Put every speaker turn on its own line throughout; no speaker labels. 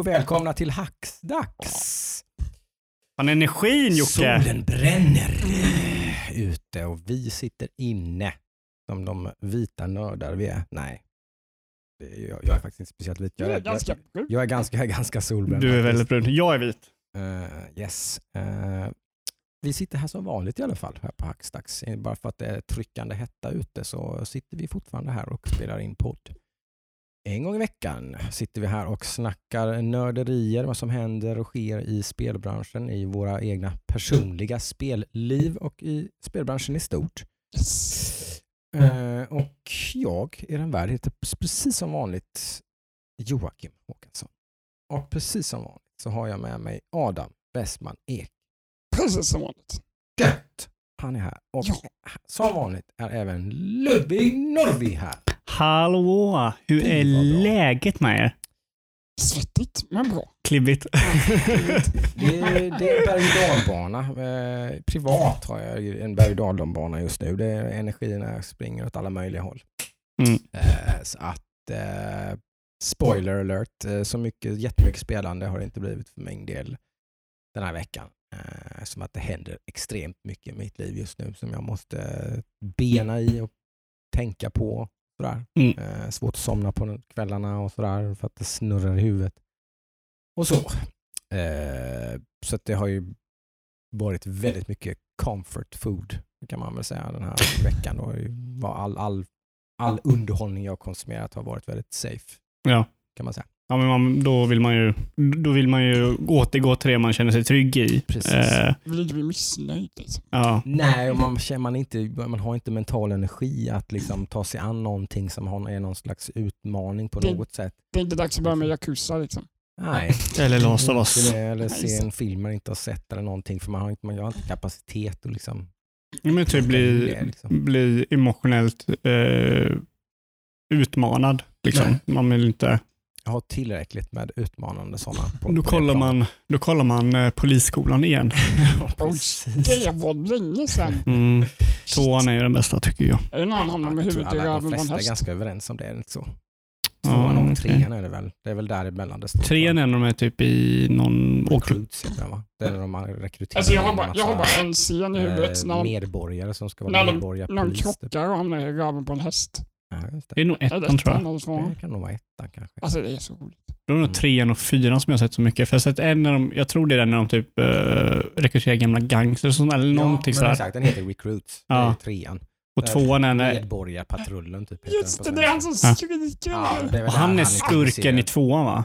och välkomna till Hacksdags.
Fan energin Jocke!
Solen bränner ute och vi sitter inne som de vita nördar vi är. Nej, Det är- jag, jag är faktiskt inte speciellt vit. Jag är,
är ganska
jag är ganska, jag är ganska solbränd.
Du är väldigt brun. Jag är vit.
Eh, yes. Eh, vi sitter här som vanligt i alla fall här på Hackstacks. Bara för att det är tryckande hetta ute så sitter vi fortfarande här och spelar in podd. En gång i veckan sitter vi här och snackar nörderier, vad som händer och sker i spelbranschen, i våra egna personliga spelliv och i spelbranschen i stort.
Yes.
Eh, och jag, er värd, heter precis som vanligt Joakim Håkansson. Och precis som vanligt så har jag med mig Adam Westman Ek.
Precis som vanligt.
Gött! Han är här. Och
Ja.
som vanligt är även Ludvig Norvi här.
Hallå! Hur är läget med er?
Svettigt, men bra.
Klibbigt.
Det är, det är berg och dalbana. Eh, privat har jag en berg och dalbana just nu. Det är energierna springer åt alla möjliga håll.
Mm.
Eh, så att eh, spoiler alert, så mycket, jättemycket spelande har det inte blivit för min del den här veckan. Eh, som att det händer extremt mycket i mitt liv just nu som jag måste bena i och tänka på. Sådär.
Mm.
Eh, svårt att somna på kvällarna och sådär för att det snurrar i huvudet. Och så. Eh, så det har ju varit väldigt mycket comfort food kan man väl säga den här veckan. Då. All, all, all underhållning jag konsumerat har varit väldigt safe
Ja.
kan man säga.
Ja, men man, då, vill man ju, då vill man ju återgå till det man känner sig trygg i.
Precis.
Eh,
Vill inte bli missnöjd liksom.
ja.
Nej, och man, känner man, inte, man har inte mental energi att liksom ta sig an någonting som har, är någon slags utmaning på
Det-
något sätt.
Det är inte dags att börja med Yakuza liksom.
Nej.
Eller Last of Us.
Eller se en film man inte har sett eller någonting för man har inte, man har inte kapacitet att liksom...
Ja, Men typ bli,
Det, liksom.
bli emotionellt eh, utmanad. Liksom. Man vill inte...
Jag har tillräckligt med utmanande sådana. På,
Då kollar, man, då kollar man eh, Polisskolan igen.
Ja.
Det var länge sedan.
Mm. Tvåan är ju den bästa tycker jag.
Är det någon han hamnar med
Jag tror
huvudet i
alla,
röven
de
på en
flesta är
häst?
ganska överens om det. Inte så?
Ja,
Tvåan och
okej.
trean är det väl. Det är väl däremellan det står.
Trean är när de är typ i någon åker...
Det är när de har rekryterat
Alltså jag har
en
bara, jag har bara en scen i
eh,
huvudet när
medborgare som ska vara
de, när de krockar och hamnar i röven på en häst.
Ja, just det.
Det är nog
det
ettan tror jag.
Det kan nog vara ettan kanske.
Alltså det är så roligt.
Då är det nog trean och fyran som jag har sett så mycket. För jag har sett en när de, jag tror det är den när de typ uh, rekryterar gamla gangsters sånt, eller någonting
ja, men exakt, den heter Recruits.
Ja.
Det är trean.
Och tvåan är när,
Medborgarpatrullen typ.
Just det, det är han som skriker.
Ja, det
och
där
han är
introducerar.
skurken i tvåan va?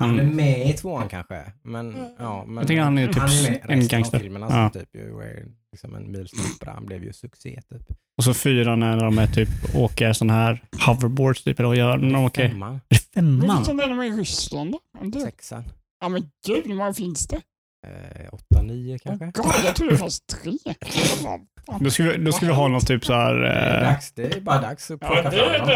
Han är
Han,
med i tvåan kanske. Men, ja, men
Jag tänker han är typ
med
en
resten
gangster.
Av filmerna
Ja.
som typ ju är liksom en milstolpe. Han blev ju succé typ.
och så fyran är när de är typ åker sån här hoverboards typ, eller gör de? åker?
Femman,
Är det femman?
Vilken är de i Ryssland då?
Sexan,
Ja men gud, hur många finns det?
Eh, åtta, nio kanske.
Oh God, jag trodde det fanns tre. Vad fan.
Då ska vi, då ska vi ha någon typ så här...
Det är,
eh,
dags, det är bara dags att
Ja,
plocka
det
fram
är
dem.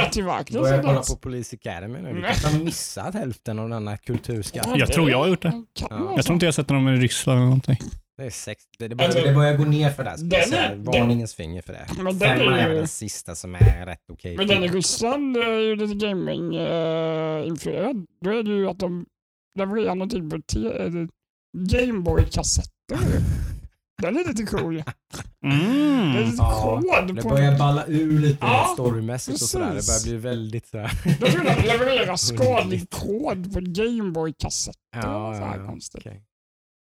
det.
Börja kolla på Police Academy nu. Vi kanske har missat hälften av denna kulturskatt.
Jag tror jag har gjort det.
Ja.
jag tror inte jag har sett dem i Ryssland eller någonting.
Det är sex. Det, det, börjar,
Alltså,
det börjar gå ner för det. Ska
den är- den-
Varningens finger för det.
Men den
Femman
är
är den sista som är rätt okej.
Men den i Ryssland är ju lite gaming-influerad. Då är det ju att de levererar någonting på te- eller Gameboy-kassetter. Den är lite cool. Det är
Mm.
lite
Ja,
kod
Det
på...
börjar balla ur lite
Ja,
storymässigt och sådär. Det börjar bli väldigt sådär.
De kunde leverera skadlig kod på Gameboy-kassetter.
Ja, ja, ja.
konstigt.
okej.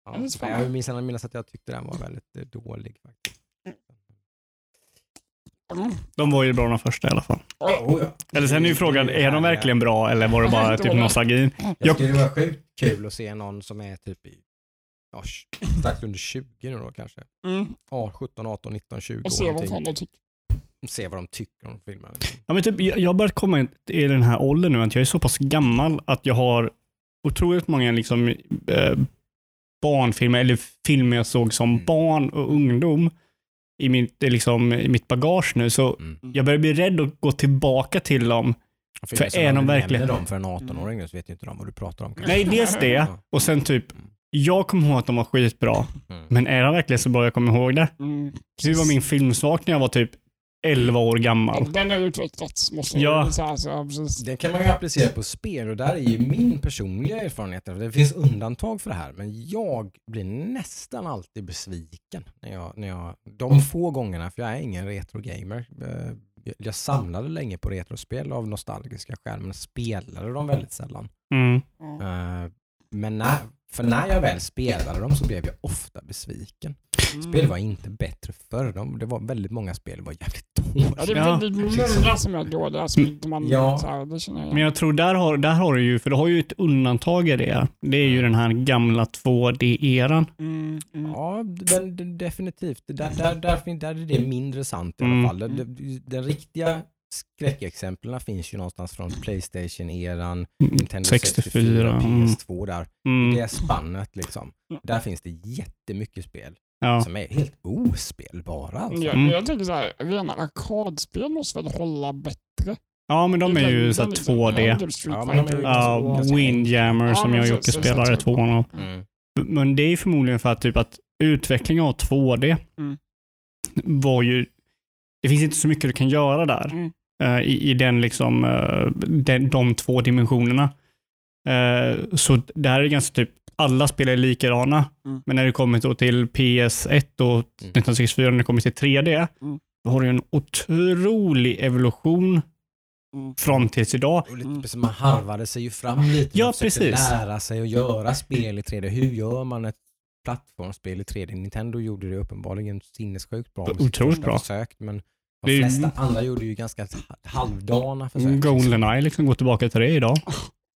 Ja, jag minns, jag minns att jag tyckte den var väldigt eh, dålig. faktiskt.
Mm.
De var ju bra de första i alla fall.
Oh, ja.
Eller sen är ju frågan, är de verkligen bra eller var det bara typ nostalgin?
Jag
Jag-
tycker det var sjukt kul att se någon som är typ i ja, strax under 20 nu då kanske.
Mm.
Ja, 17, 18, 19, 20
Och se vad de tycker.
Se vad de tycker om filmen.
Ja, men typ, jag jag har börjat komma i den här åldern nu att jag är så pass gammal att jag har otroligt många liksom, eh, barnfilmer eller filmer jag såg som
Mm.
barn och ungdom i mitt, eh, liksom, i mitt bagage nu. Så
Mm.
jag börjar bli rädd att gå tillbaka till dem.
För
är
om
de
du
verkligen-
nämner dem för en 18-åring så vet ju inte de vad du pratar om. kanske.
Nej, dels det. Och sen typ, jag kommer ihåg att de var skitbra.
Mm.
Men är de verkligen så bra jag kommer ihåg det?
Mm.
Hur var min filmsmak när jag var typ 11 år gammal.
Den har utvecklats, måste
Ja.
jag säga. Så, ja, precis.
Det kan man ju applicera på spel och där är ju min personliga erfarenhet. Det finns undantag för det här men jag blir nästan alltid besviken. När jag, när jag, de få gångerna, för jag är ingen retrogamer. eh, jag- samlade länge på retrospel av nostalgiska skäl men spelade dem väldigt sällan.
Mm.
Eh, Men när, för när jag väl spelade dem så blev jag ofta besviken. Spel var inte bättre förr. De, det var väldigt många spel som var jävligt
Ja, det
dåliga.
är
Ja.
många som är dåliga. Som inte man,
Ja.
så här, det känner jag.
Men jag tror där har, där har du ju, för du har ju ett undantag i det. Det är ju den här gamla 2D-eran.
Mm, mm.
Ja, den, den, definitivt. Där, där, där, där är det mindre sant i alla
Mm.
fall. Den, den riktiga skräckexemplen finns ju någonstans från Playstation-eran, Nintendo 64,
64. Mm.
PS2 där.
Mm.
Det spannet liksom. Där finns det jättemycket spel
Ja.
som är helt ospelbara. Alltså.
Jag,
Mm.
jag tänker så här, rena arkadspel måste väl hålla bättre?
ja, men de är ju
Den-
så här
den liksom,
2D.
ja,
Windjammer
Ja,
som jag och Jocke
precis.
tvåan av.
Mm.
Men det är ju förmodligen för att typ att utveckling av 2D
Mm.
var ju... Det finns inte så mycket du kan göra där.
Mm.
eh, i, I den liksom, eh, den, de två dimensionerna. Eh, så där är det ganska typ, alla spel är likadana.
Mm.
Men när det kommer då till PS1 och 1964, när det kommer till 3D,
Mm.
då har du en otrolig evolution
Mm.
fram tills idag.
Och lite,
Mm.
man harvade sig ju fram lite.
Ja, precis.
lära sig att göra spel i 3D. Hur gör man ett plattformsspel i 3D? Nintendo gjorde det uppenbarligen sinnessjukt bra.
Otroligt bra.
Försök, men de
Det är ju-
flesta andra gjorde ju ganska halvdana försök.
Goldeneye liksom går tillbaka till det idag.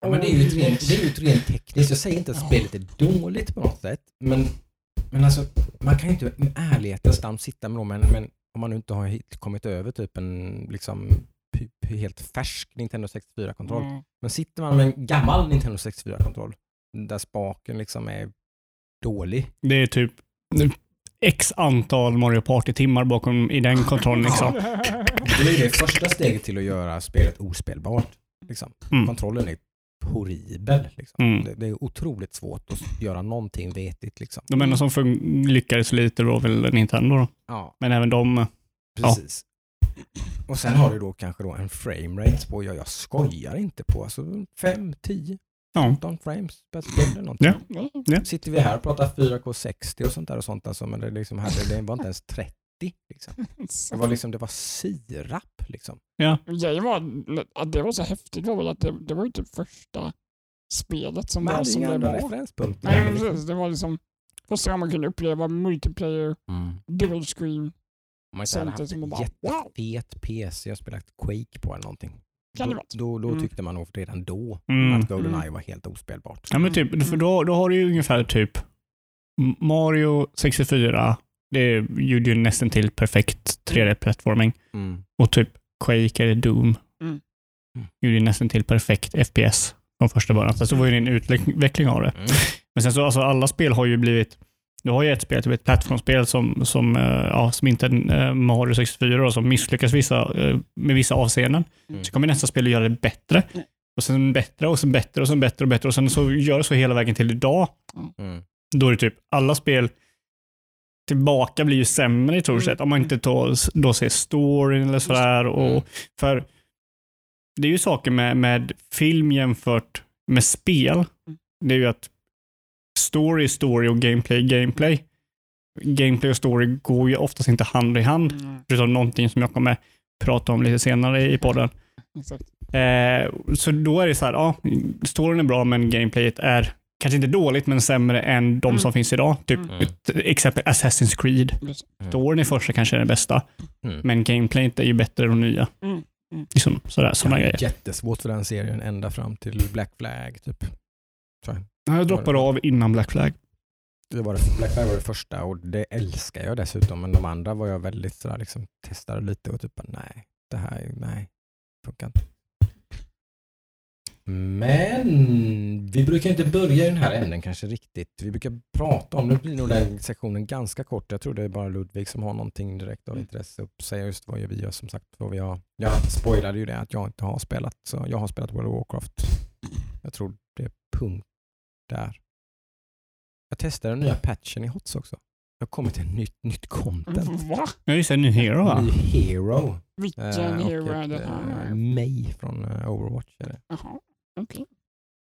Ja, men det är ju ett rent, det är ju ett rent tekniskt. Jag säger inte att spelet är dåligt på något sätt, men, men alltså, man kan ju inte i ärlighetens namn sitta med dem, men, men om man nu inte har hit- kommit över typ en liksom, helt färsk Nintendo 64-kontroll.
Mm.
Men sitter man med en gammal Nintendo 64-kontroll där spaken liksom är dålig.
Det är typ x antal Mario Party-timmar bakom i den kontrollen. Liksom.
Det är det första steget till att göra spelet ospelbart. Liksom.
Mm.
Kontrollen är horribel. Liksom.
Mm.
Det, det är otroligt svårt att göra någonting vetigt. Liksom.
De enda som lyckades lite var väl Nintendo. Då.
Ja,
Men även de,
precis. Och sen har du då kanske då en framerate på, ja, jag skojar inte på, alltså 5, 10,
ja.
15 frames per sekund eller någonting.
Ja.
Ja.
Sitter vi här och pratar 4K 60 och sånt där och sånt alltså, men det, liksom här, det var inte ens 30. Liksom. Det var liksom, det var sirap liksom.
Grejen var att det var så häftigt var väl att det, det var ju typ första spelet som
Man
var
hade
som det var.
referenspunkter.
Nej, precis. Det var liksom första gången man kunde uppleva multiplayer,
Mm.
dual screen.
Om man inte
Sånt
hade haft en jättefet PC och spelat Quake på eller någonting.
Kan det
Då,
vara.
då, då
Mm.
tyckte man nog redan då
Mm.
att Goldeneye var helt ospelbart.
Ja, men typ, för då, då har du ju ungefär typ Mario 64, det gjorde ju nästan till perfekt 3D-plattforming.
Mm.
Och typ Quake eller Doom
Mm.
gjorde ju nästan till perfekt FPS från första början. Så det var ju en utveckling av det.
Mm.
Men sen så, alltså alla spel har ju blivit du har ju ett spel, typ ett plattformsspel som, som, eh, ja, som inte är eh, Mario 64 och som misslyckas vissa, eh, med vissa avseenden.
Mm.
Så kommer nästa spel att göra det bättre.
Mm.
Och sen bättre och sen bättre och sen bättre och bättre och sen så gör det så hela vägen till idag.
Mm.
Då är det typ alla spel tillbaka blir ju sämre i stort
Mm.
sett. Om man inte tar, då ser storyn eller sådär. Och,
Mm.
För det är ju saker med, med film jämfört med spel. Det är ju att story story och gameplay gameplay. Gameplay och story går ju oftast inte hand i hand.
Mm,
Förutom någonting som jag kommer prata om lite senare i podden.
exakt.
Eh, så då är det så här, ja, storyn är bra men gameplayet är kanske inte dåligt men sämre än de
Mm.
som finns idag. Typ
Mm.
exempel Assassin's Creed.
Just-
Storyn i första kanske är den bästa,
Mm.
men gameplayet är ju bättre än de nya.
Mm. Mm.
Liksom sådär, sådana grejer.
Jättesvårt för den serien ända fram till Black Flag typ. Jag.
Jag droppade av innan Black Flag.
Det var det, Black Flag var det första och det älskar jag dessutom. Men de andra var jag väldigt sådär liksom testade lite och typ nej, det här, är- nej, funkar inte. Men vi brukar inte börja i den här änden kanske riktigt. Vi brukar prata om, nu blir nog den sektionen ganska kort. Jag tror det är bara Ludvig som har någonting direkt av intresse att säga just vad vi gör som sagt. Vad vi har. Jag spoilade ju det att jag inte har spelat, så jag har spelat World of Warcraft. Jag tror det är punkt där. Jag testade den nya patchen i HOTS också. har kommit ett nytt, nytt content.
Va?
Ja, just det. New Hero va?
Ny hero.
Vilken
Eh,
hero är det
eh,
här?
May från eh, Overwatch. Är det.
Jaha, okej.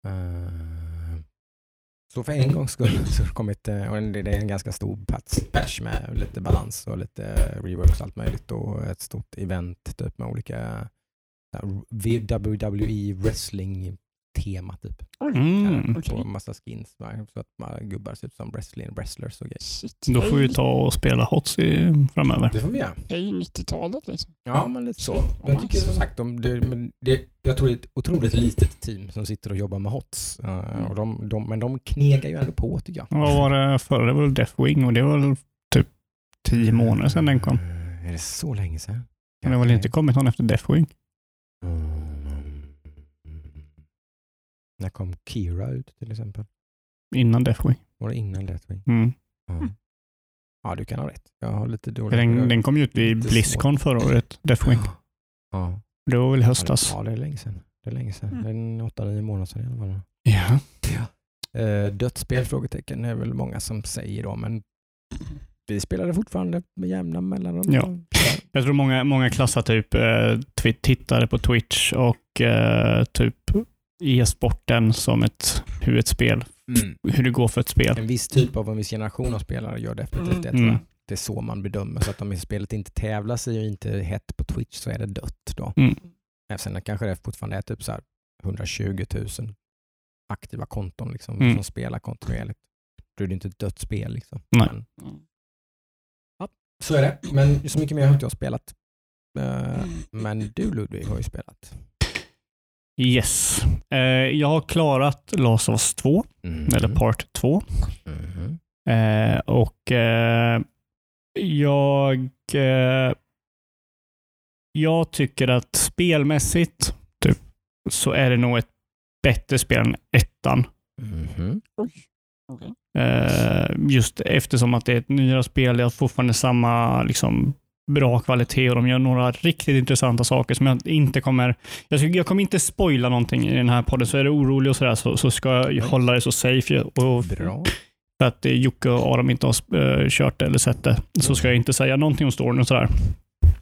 Eh, Så för en gångs skull så har det kommit, eh, och det det är en ganska stor patch, patch med lite balans och lite reworks och allt möjligt och ett stort event typ med olika WWE wrestling tema typ.
Mm.
På
okej.
massa skins så att man gubbar ser ut som wrestling, wrestlers och grejer.
Shit.
Då får vi ta och spela HOTS i, framöver.
Det får vi göra.
Hej 90-talet liksom.
Ja, men lite så. Jag tycker som sagt, de, det, men det, jag tror det är ett otroligt litet team som sitter och jobbar med HOTS. Eh, och de, de, men de knegar ju ändå på tycker jag.
Vad var det förra? Det var väl Deathwing och det var väl typ tio månader sedan den kom.
Eh, Är det så länge sedan?
Men det har väl inte kommit någon efter Deathwing?
Mm. När kom Kira ut till exempel?
Innan Deathwing.
Var det innan Deathwing?
Mm.
Ja. ja, du kan ha rätt. Jag har lite dåligt.
Den, den kom ju ut vid
Lite
Blizzcon förra året, Deathwing.
Ja.
Det var väl i höstas.
Ja, det är länge sedan. Det är länge sedan.
Mm.
Det är åtta, nio månader sedan i alla fall.
Ja.
Eh, dödsspel? Frågetecken är väl många som säger då, men vi spelade fortfarande med jämna mellanrum.
Ja. Jag tror många, många klassar typ eh, tittare på Twitch och eh, typ e-sporten som ett, hur ett spel,
Mm.
hur det går för ett spel.
En viss typ av en viss generation av spelare gör definitivt
Mm.
det tror jag.
Mm.
Det är så man bedömer. Så att om spelet inte tävlar sig och inte är hett på Twitch så är det dött då.
Mm.
Sen kanske det fortfarande är typ så här 120 000 aktiva konton liksom,
Mm.
som spelar kontinuerligt. Då är det inte ett dött spel. Liksom.
Nej.
Men,
Mm.
ja, så är det. Men så mycket mer har inte jag spelat. Eh, men du Ludvig har ju spelat.
Yes. Eh, jag har klarat Last of Us 2,
Mm.
eller Part 2.
Mhm.
Eh, och eh, jag, eh, jag tycker att spelmässigt typ, så är det nog ett bättre spel än ettan.
Oj. Okej.
Eh, just eftersom att det är ett nyare spel. Det har fortfarande samma liksom, bra kvalitet och de gör några riktigt intressanta saker som jag inte kommer... Jag, ska, jag kommer inte spoila någonting i den här podden, så är du orolig och sådär så, så ska jag
Nej.
hålla det så safe. Och,
Bra.
för att eh, Jocke och Adam inte har uh, kört det eller sett det, så ska jag inte säga någonting om storyn och sådär.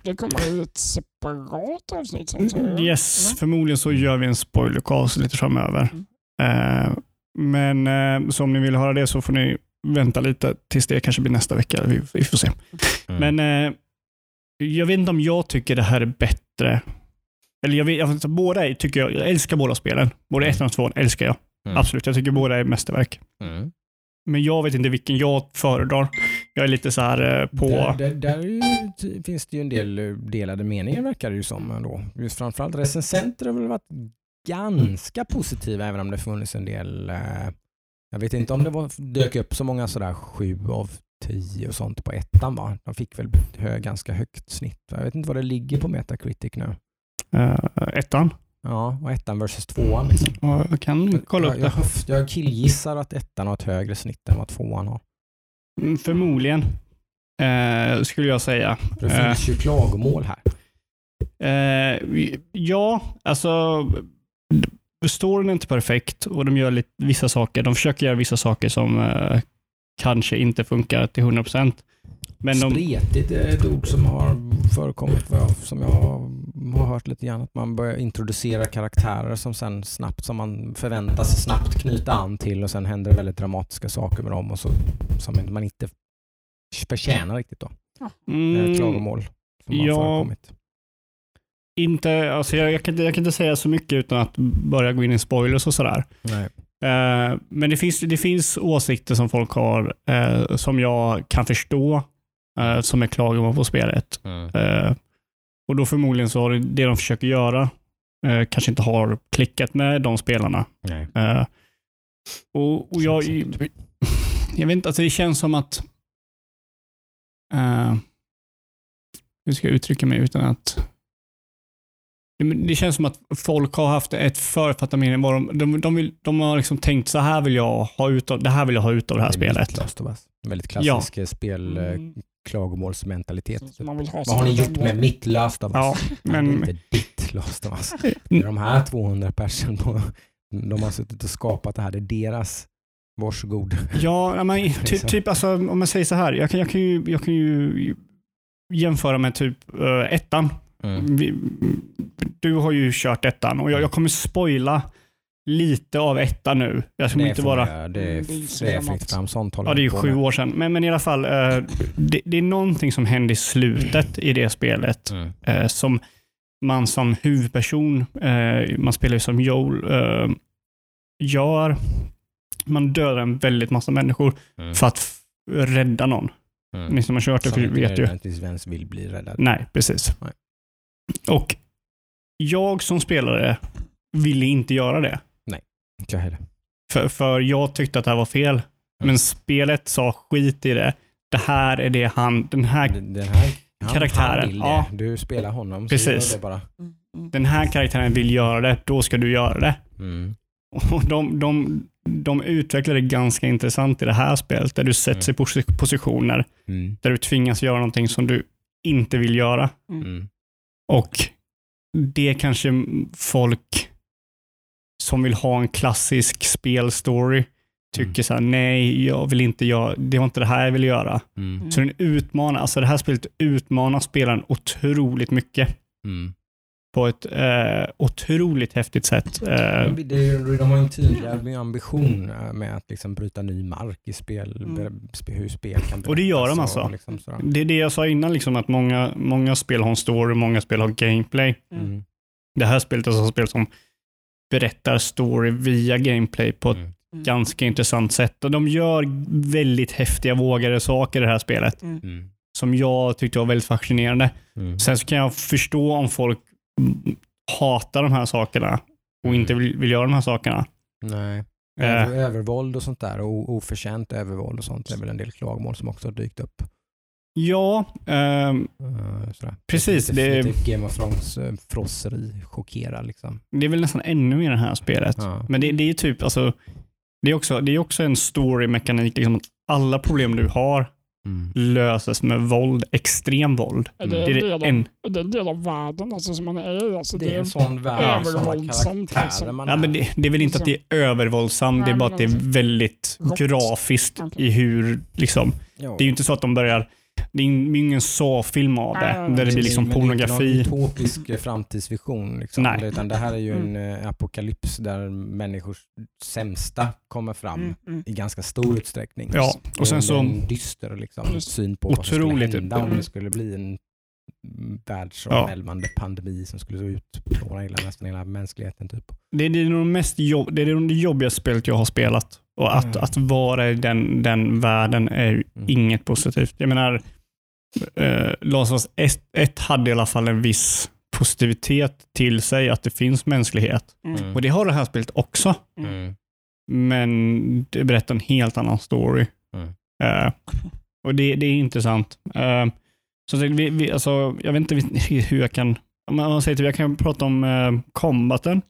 Det kommer ju ett separat avsnitt sen. så-
Yes, förmodligen så gör vi en spoilercast lite framöver. Eh, men eh, så om ni vill höra det så får ni vänta lite tills det kanske blir nästa vecka. Vi, vi får se.
Mm.
Men jag vet inte om jag tycker det här är bättre. Eller jag vet, jag vet inte, båda är, tycker jag, jag älskar båda spelen. Både ettan och tvåan älskar jag.
Mm.
Absolut, jag tycker båda är mästerverk.
Mm.
Men jag vet inte vilken jag föredrar. Jag är lite så här eh, på...
Där, där, där finns det ju en del eh, delade meningar verkar det ju som. Ändå. Just framförallt recensenter har väl varit ganska positiva även om det funnits en del eh, jag vet inte om det var, dök upp så många sådär sju av tio och sånt på ettan va? De fick väl hö, ganska högt snitt. Jag vet inte vad det ligger på Metacritic nu.
eh, ettan.
Ja, och ettan versus tvåan. Liksom.
Ja, Jag kan kolla upp
jag, jag,
det.
höft- jag killgissar att ettan har ett högre snitt än vad tvåan har.
Mm, Förmodligen, eh, skulle jag säga.
Det
Eh.
finns ju klagomål här.
Eh, ja, alltså storyn är inte perfekt och de gör lite, vissa saker. De försöker göra vissa saker som eh, kanske inte funkar till 100%. Men de,
Spretigt är ett ord som har förekommit som jag har hört lite grann. Att man börjar introducera karaktärer som sen snabbt, som man förväntar sig snabbt knyta an till och sen händer det väldigt dramatiska saker med dem och så, som man inte förtjänar riktigt då. Mm.
mm,
Klagomål som har
ja.
förekommit.
inte, alltså jag, jag, kan, inte- jag kan inte säga så mycket utan att börja gå in i spoilers och sådär.
Nej.
Eh, men det finns, det finns åsikter som folk har eh, som jag kan förstå eh, som är klagomål på spelet. Eh, och då förmodligen så har det, det de försöker göra kanske inte har klickat med de spelarna. Och, och jag, jag vet inte, alltså det känns som att hur ska jag uttrycka mig utan att det, känns som att folk har haft ett författat mening. vad De, de, de, vill, de har liksom tänkt så här vill jag ha ut av det här vill jag ha ut av det här
Det
spelet.
mitt Last of Us. En väldigt klassisk ja. spel, eh,
Mm.
klagomålsmentalitet.
Så man vill ha
Vad har ni gjort med mitt Last of Us?
Ja, men
det är inte ditt Last of Us. Det är de här 200 personerna på, de har suttit och skapat det här. Det är deras Varsågod.
Ja, ja, men, ty,
Liksom.
typ alltså, om man säger så här. Jag kan, jag kan, ju, jag kan ju jämföra med typ uh, ettan.
Mm.
Vi, du har ju kört ettan och jag, jag kommer spoila lite av ettan nu. Jag kommer
Det
inte vara...
Det är,
det är
det är fritt fram. Sånt håller
Ja, det är ju sju år sedan. Men, men i alla fall, eh, det, det är någonting som händer i slutet i det spelet
Mm.
eh, som man som huvudperson, eh, man spelar ju som Joel, gör. Man dödar en väldigt massa människor
Mm.
för att rädda någon.
Mm.
Ni som har kört det
Som inte
vet ju.
nödvändigtvis ens vill bli räddad.
Nej, precis.
Nej.
Och jag som spelare ville inte göra det.
Inte jag heller.
För, för jag tyckte att det här var fel. Men spelet sa skit i det. Det här är det han, den här,
Den här han,
Karaktären,
Han vill det.
ja.
Du spelar honom.
Precis.
Så gör det bara.
Mm, mm.
den här karaktären vill göra det, då ska du göra det.
Mm.
Och de, de, de utvecklar det ganska intressant i det här spelet, där du sätts i posi- positioner
Mm.
där du tvingas göra någonting som du inte vill göra.
Mm.
Och det kanske folk som vill ha en klassisk spelstory tycker
Mm.
så här, nej, jag vill inte göra, det var inte det här jag ville göra.
Mm.
Så den utmanar, alltså det här spelet utmanar spelaren otroligt mycket
Mm.
På ett eh, otroligt häftigt sätt. Eh,
det är De har ju en tydlig ambition eh, med att liksom bryta ny mark i spel,
Mm.
hur spel kan
Och det gör de alltså.
Liksom
det är det jag sa innan, liksom, att många, många spel har en story, många spel har gameplay.
Mm.
Det här spelet är alltså ett spel som berättar story via gameplay på ett
Mm.
ganska intressant sätt. Och de gör väldigt häftiga, vågade saker i det här spelet
Mm.
som jag tyckte var väldigt fascinerande.
Mm.
Sen så kan jag förstå om folk mm, hatar de här sakerna och inte vill, vill göra de här sakerna.
Nej.
Eh,
Över, övervåld och sånt där och oförtjänt övervåld och sånt är väl en del klagomål som också har dykt upp.
ja, ehm,
Eh, sådär.
Precis, det-
lite Game of Thrones eh, chockerar liksom.
det är väl nästan ännu mer i det här spelet.
Ja.
Men det, det är typ, alltså, det är också, det är också en story-mekanik. Liksom, att alla problem du har
Mm.
löses med våld, extrem våld.
Mm.
det,
Det är
en
det
del
en,
av, det är en del av världen alltså, som man är i. Alltså,
Det är en sån värld
övervåldsamt, liksom.
man
ja, men det, det är väl inte att det är övervåldsamt, det är bara att det är väldigt
Rått.
grafiskt i hur, liksom, det är ju inte så att de börjar, det är ing- ingen så-film av det,
nej.
där det blir liksom
men det är inte
pornografi.
någon utopisk eh, framtidsvision. Liksom.
Nej.
Utan det här är ju en
Mm.
eh, apokalyps där människors sämsta kommer fram
Mm, mm.
i ganska stor utsträckning.
Ja, och sen
en-
så,
en dyster liksom,
Just.
syn på vad som skulle hända om
Mm.
det skulle bli en världsomvälvande pandemi som skulle utplåna hela, nästan hela mänskligheten. Typ.
det, det är nog det mest jobb, det är nog det jobbigaste spelet jag har spelat. Och att,
Mm.
att vara i den, den världen är ju
Mm.
inget positivt. Jag menar, eh, Last of Us 1 hade i alla fall en viss positivitet till sig, att det finns mänsklighet.
Mm.
Och det har det här spelet också.
Mm.
Men det berättar en helt annan story.
Mm.
Eh, och det, det är intressant. Eh, så vi, vi, alltså, jag vet inte hur jag kan... Man säger till, jag kan prata om eh, combaten.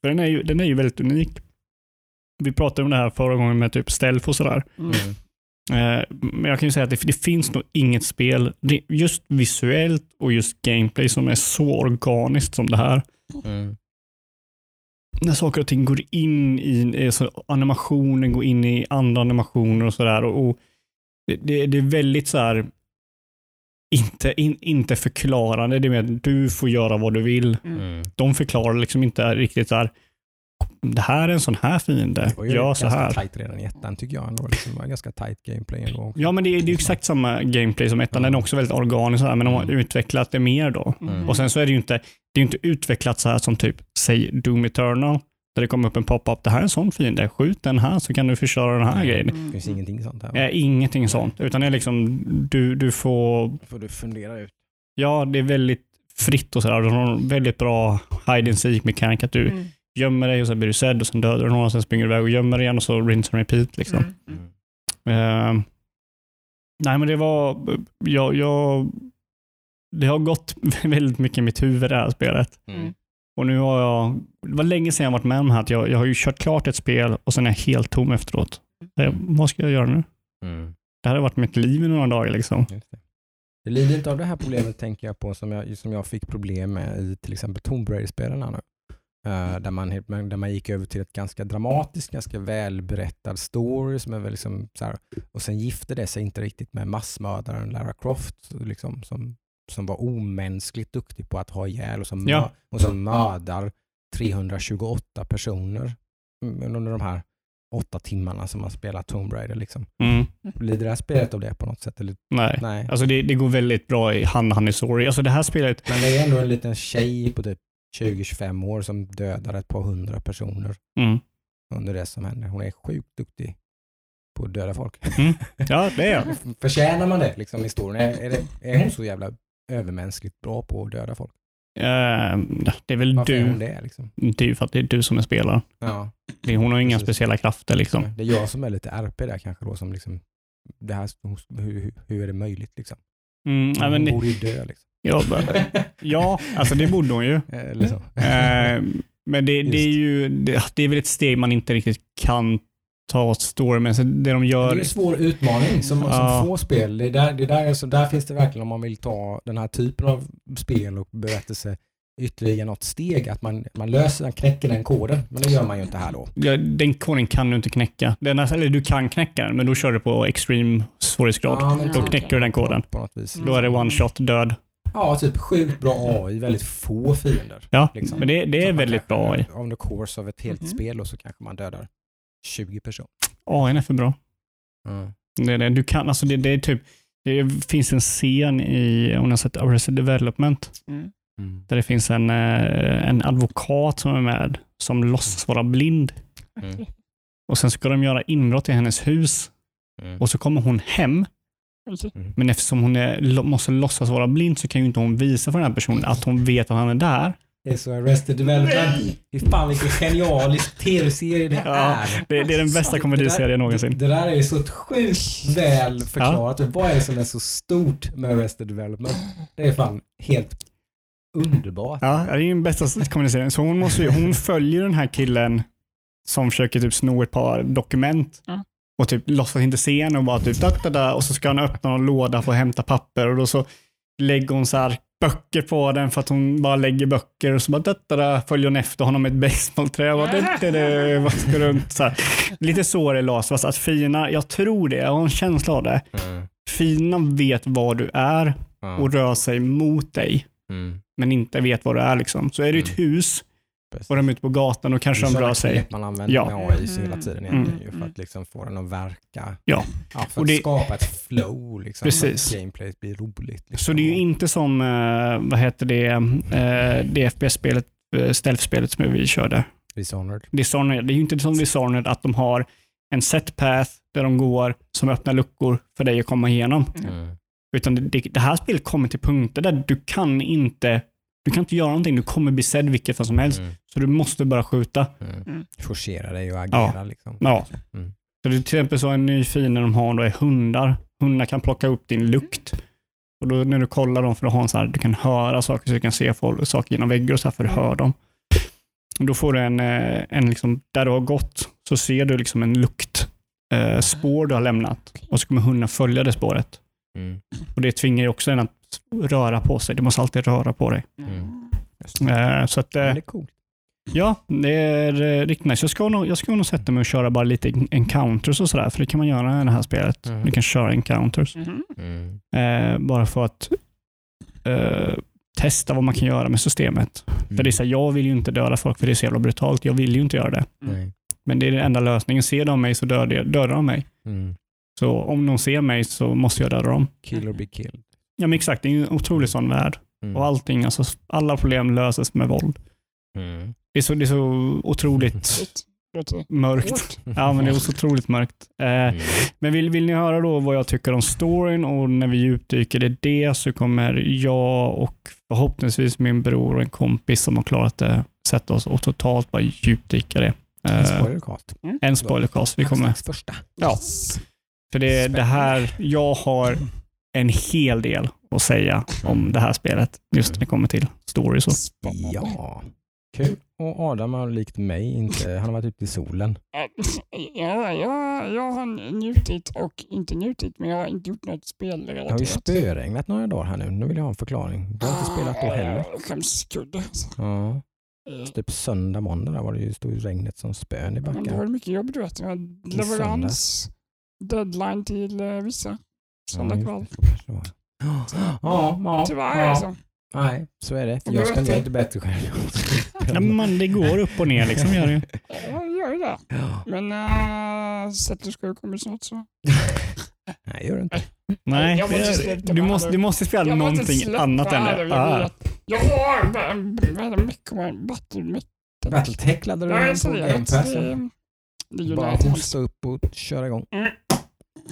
För den är, ju, den är ju väldigt unik. Vi pratade om det här förra gången med typ stealth och sådär.
Mm.
Mm.
Eh, men jag kan ju säga att det, det finns nog inget spel, det, just visuellt och just gameplay, som är så organiskt som det här.
Mm.
när saker och ting går in i, alltså animationen går in i andra animationer och sådär. Och, och det, det, det är väldigt så här, inte, in, inte förklarande. Det är mer att du får göra vad du vill.
Mm.
De förklarar liksom inte riktigt så här, det här är en sån här fiende,
Det
gör så
ganska
här.
tajt redan i ettan tycker jag. Ändå. Liksom, det var ganska tajt gameplay ändå. också.
Ja, men det är, det är exakt samma gameplay som ettan. Den är också väldigt organisk, så här, men de har
Mm.
utvecklat det mer då.
Mm.
Och sen så är det ju inte, det är inte utvecklat så här som typ, säg Doom Eternal, där det kommer upp en pop-up. Det här är en sån fiende, skjut den här så kan du förstöra den här
Mm.
grejen.
Det finns ingenting sånt här.
Eh, ingenting sånt, utan det är liksom, du, du får,
Det får du fundera ut.
ja det är väldigt fritt och sådär. De har en väldigt bra hide and seek mekanik att du
Mm.
gömmer dig och sen blir du sedd och sen dödar du någon och sen springer du iväg och gömmer dig igen och så rinse and repeat liksom.
Mm. Mm.
Eh, nej men det var, jag, jag, det har gått väldigt mycket i mitt huvud det här spelet.
Mm.
Och nu har jag, det var länge sedan jag varit med om det här, att jag, jag har ju kört klart ett spel och sen är jag helt tom efteråt. Eh, vad ska jag göra nu?
Mm.
Det här har varit mitt liv i några dagar liksom.
Just det. det lider inte av det här problemet tänker jag på som jag, som jag fick problem med i till exempel Tomb Raider-spelen nu. eh, där, man, där man gick över till ett ganska dramatiskt, ganska välberättad story som är väl liksom så här, och sen gifte det sig inte riktigt med massmördaren Lara Croft liksom, som, som var omänskligt duktig på att ha ihjäl och som,
Ja.
och som mördar 328 personer mm, under de här åtta timmarna som man spelar Tomb Raider. Liksom.
Mm.
Lider det här spelet av det på något sätt? Eller?
Nej.
Nej.
Alltså det, det går väldigt bra i hand hand i story. Alltså det här spelet,
Men det är ändå en liten tjej på typ 20-25 år som dödar ett par hundra personer
mm.
under det som händer. Hon är sjukt duktig på att döda folk.
ja det är.
Förtjänar man det liksom historien? Är, är, det, är hon så jävla övermänskligt bra på att döda folk?
Eh, det är väl
Varför är hon
du.
det? Liksom?
Det är ju för att det är du som är spelaren.
Ja,
Det- Hon har inga
Precis.
speciella krafter liksom.
det är jag som är lite RP där kanske då som liksom, det här, hur, hur, är det möjligt liksom?
Mm,
Hon
men,
borde ju dö liksom.
ja, ja, alltså det borde hon ju.
Eller så.
Eh, men det, det är ju det, det är väl ett steg man inte riktigt kan ta åt story, men så det de
Det är
gör...
en svår utmaning som,
Ja.
som få spel. Det är där, det är där, alltså, där finns det verkligen om man vill ta den här typen av spel och berättelse ytterligare något steg. Att man, man löser, man knäcker den koden. Men det gör man ju inte här då.
Ja, den koden kan du inte knäcka. Den, är- eller du kan knäcka den, men då kör du på extreme svårighetsgrad.
Ja, men
Då
typ
knäcker du den koden.
På något vis.
Då är det one shot död.
Ja, typ sjukt bra AI, väldigt få fiender.
Ja,
Liksom.
men det, det är väldigt
kanske,
bra. i.
On the course av ett helt
Mhm.
spel och så kanske man dödar 20 personer.
AI är för bra.
Mm.
Det, är det. Du kan, alltså det, det är typ, det finns en scen i, om ni har sett Arrested Development,
Mm.
Mm.
där det finns en, eh, en advokat som är med, som låtsas vara blind.
Mm.
Och Sen ska de göra inbrott i hennes hus
Mm.
och så kommer hon hem,
Okej.
men eftersom hon är, måste låtsas vara blind så kan ju inte hon visa för den här personen att hon vet att han är där.
Det är så Arrested Development. Fy fan vilken genialisk tv-serie det
Ja,
är.
Det, det är den bästa komediserien någonsin.
Det där är ju så sjukt väl förklarat. Vad är det som är så stort med Arrested Development? Det är fan helt underbart.
Ja, det är ju den bästa kommunicerien. Så hon, måste ju, hon följer den här killen som försöker typ sno ett par dokument
Ja.
och typ låtsas inte se henne och bara typ da, da, da, och så ska han öppna en låda för att hämta papper och då så lägger hon så här böcker på den för att hon bara lägger böcker och så bara da, följer hon efter honom med ett basebollträ och bara runt så här. Lite så det Lars, fast att Fina, jag tror det, jag har en känsla av det.
Mm.
Fina vet vad du är och rör sig mot dig
Mm.
men inte vet vad det är. Liksom. Så är det ett hus
Precis.
och de är ute på gatan och kanske de rör sig.
knep man använder
Ja.
med AI hela tiden egentligen
Mm.
ju för att liksom få den att verka.
Ja.
Ja, för
Och
att
det-
skapa ett flow. Liksom,
Precis.
Att gameplayet blir roligt. Liksom.
Så det är ju inte som, eh, vad heter det, eh, det FPS-spelet, uh, stealth-spelet som vi körde.
Dishonored.
Dishonored. Det är ju inte som Dishonored att de har en set path där de går som öppnar luckor för dig att komma igenom.
Mm.
Utan det, det här spelet kommer till punkter där du kan inte du kan inte göra någonting. Du kommer bli sedd vilket fall som helst.
Mm.
Så du måste bara skjuta.
Mm.
Mm.
Forcera dig och agera liksom.
Ja.
Mm.
Så det är till exempel så en ny fiende de har då är hundar. Hundar kan plocka upp din lukt. Och då när du kollar dem, för du har en så här, du kan höra saker så du kan se folk, saker genom väggar och så här för du hör dem. Och Då får du en, eh, en liksom, där du har gått, så ser du liksom en lukt, eh, spår du har lämnat. Och så kommer hunden följa det spåret.
Mm.
Och det tvingar ju också en att röra på sig. Du måste alltid röra på dig.
Mm. Det.
Eh, så att, eh,
det är coolt.
ja, det är eh, riktigt nice. Jag ska, nog, jag ska nog sätta mig och köra bara lite encounters och sådär, för det kan man göra i det här spelet.
Mhm.
Du kan köra encounters.
Mm.
Eh, bara för att eh, testa vad man kan göra med systemet. För det är så här, jag vill ju inte döda folk för det är så jävla brutalt. Jag vill ju inte göra det.
Nej.
Men det är den enda lösningen. Ser de mig så dödar de mig.
Mm.
Så om de ser mig så måste jag döda dem.
Kill or be killed.
Ja men exakt, det är en otrolig sån värld.
Mm.
Och allting, alltså, alla problem löses med våld.
Mm.
Det är så, det är så otroligt mörkt. Ja, men det är så otroligt mörkt. Eh,
Mm.
Men vill, vill ni höra då vad jag tycker om storyn och när vi djupdyker i det så kommer jag och förhoppningsvis min bror och en kompis som har klarat det sätta oss och totalt bara djupdyka det.
En
Eh,
spoilercast.
en spoilercast. Vi kommer,
första.
Ja. För det, det här, jag har en hel del att säga om det här spelet just när det kommer till story. Så.
Ja, kul. Och Adam har likt mig inte, han har varit ute i solen.
Ja, jag, jag har njutit och inte njutit, men jag har inte gjort något
Det har ju
spelrelaterat.
spöregnat några dagar här nu. Nu vill jag ha en förklaring. Du har inte spelat då heller.
Eh, Skämskudde.
Ja. Typ söndag, måndag där var det ju, stod regnet som spön i
Men då har
backen.
du mycket jobb du vet. Leverans, deadline till eh, vissa. Söndag
Ja,
kväll.
just det, så kanske det var. Ja, ja,
Tyvärr
ja.
alltså.
Nej, så är det. Jag ska inte bättre själv.
Ja, men det går upp och ner liksom. Gör det. ju.
Ja, det gör ju det.
Ja.
Men äh, Settlers Crew kommer snart så.
Nej, gör det inte.
Nej,
Jag måste
du måste, du måste spela
Jag
någonting annat än
det,
Ah.
Jag har vad är det mycket Battle
Battletech laddade
Jag
du
är
in på Game. Pass.
Det är ju
Bara hosta upp och köra igång.
Japp,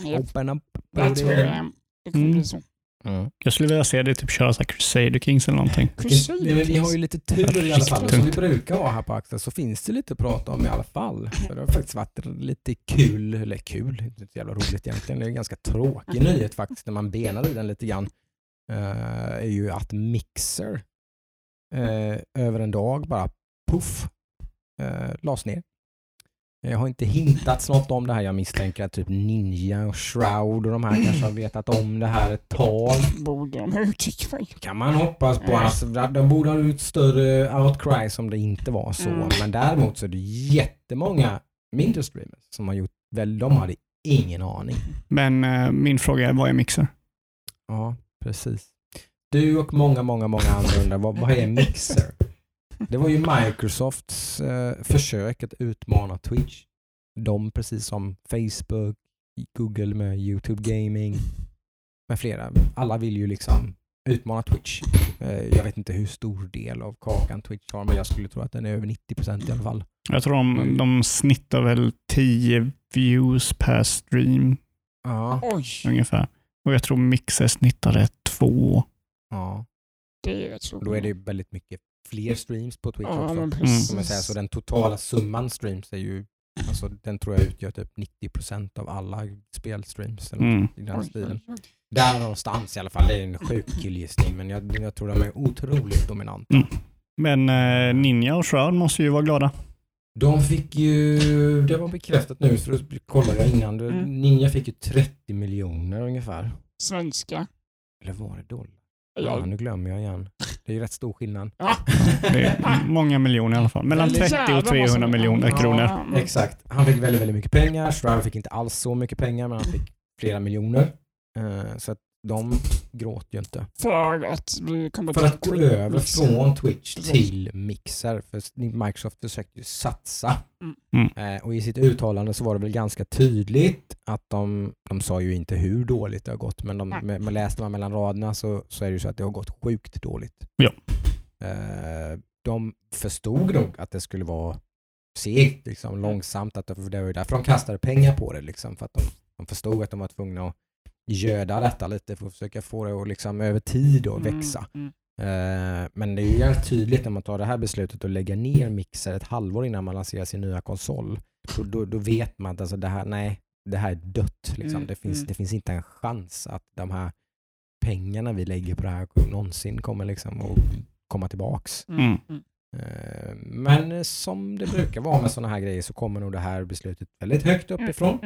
Open up.
That's where I am. Det kommer
Mm.
bli så.
Mm.
Jag skulle vilja se det typ köra så här Crusader Kings eller någonting.
Crusader
Vi, vi har ju lite tur i alla fall. Som vi brukar ha här på Axel så finns det lite att prata om i alla fall. För det har faktiskt varit lite kul, eller kul, inte så jävla roligt egentligen. Det är en ganska tråkig nyhet faktiskt när man benar i den lite grann. eh, är ju att Mixer eh, över en dag bara puff uh, lades ner. Jag har inte hintats något om det här. Jag misstänker att typ Ninja och Shroud och de här kanske har vetat om det här ett tag.
Borde de mig.
kan man hoppas på. Alltså, de borde ha ut större outcry som det inte var så.
Mm.
Men däremot så är det jättemånga mindre streamers som har gjort väl, de hade ingen aning.
Men eh, min fråga är, vad är Mixer?
Ja, precis. Du och många, många, många andra undrar vad, vad är Mixer? Det var ju Microsofts eh, försök att utmana Twitch. De precis som Facebook, Google med YouTube Gaming med flera. Alla vill ju liksom utmana Twitch. Eh, jag vet inte hur stor del av kakan Twitch har men jag skulle tro att den är över 90% i alla fall.
Jag tror de, de snittar väl 10 views per stream
Ja.
Oj,
ungefär. Och jag tror Mixer snittade två.
ja.
det är rätt så.
Då är det ju väldigt mycket fler streams på Twitch
Ja,
också.
men
precis.
Som jag säger, så den totala summan streams är ju, alltså den tror jag utgör typ 90% av alla spelstreams. Eller
Mm.
i den stilen. Där någonstans i alla fall. Det är en sjuk killgissning men jag, jag tror de är otroligt dominanta.
Mm. Men eh, Ninja och Shroud måste ju vara glada.
De fick ju, det var bekräftat nu så kollade jag innan.
Mm.
Ninja fick ju 30 miljoner ungefär.
Svenska.
Eller var det dollar? Ja, nu glömmer jag igen. Det är ju rätt stor skillnad.
Ja.
Det är många miljoner i alla fall. Mellan
Eller
30 och 300 miljoner kronor.
Exakt. Han fick väldigt, väldigt mycket pengar. Shroud fick inte alls så mycket pengar men han fick flera miljoner. Eh, Så att de gråter ju inte.
För att vi kommer
För att gå över från Twitch till Mixer. För Microsoft försökte ju satsa.
Mm.
Eh, Och i sitt uttalande så var det väl ganska tydligt att de, de sa ju inte hur dåligt det har gått, men de, med, med läste man mellan raderna så, så är det ju så att det har gått sjukt dåligt.
Ja.
Eh, De förstod nog att det skulle vara segt, liksom, långsamt. Att det var ju därför de kastade pengar på det. Liksom, för att de, de förstod att de var tvungna att göda detta lite för att försöka få det att liksom, över tid att
Mm,
växa.
mm.
Eh, Men det är ju jävligt tydligt när man tar det här beslutet att lägga ner Mixer ett halvår innan man lanserar sin nya konsol. Då, då, då vet man att alltså det här, nej, det här är dött. Liksom.
Mm,
Det, finns,
mm.
det finns inte en chans att de här pengarna vi lägger på det här någonsin kommer liksom att komma tillbaks.
Mm.
Mm.
Eh, Men som det brukar vara med sådana här grejer så kommer nog det här beslutet väldigt högt uppifrån.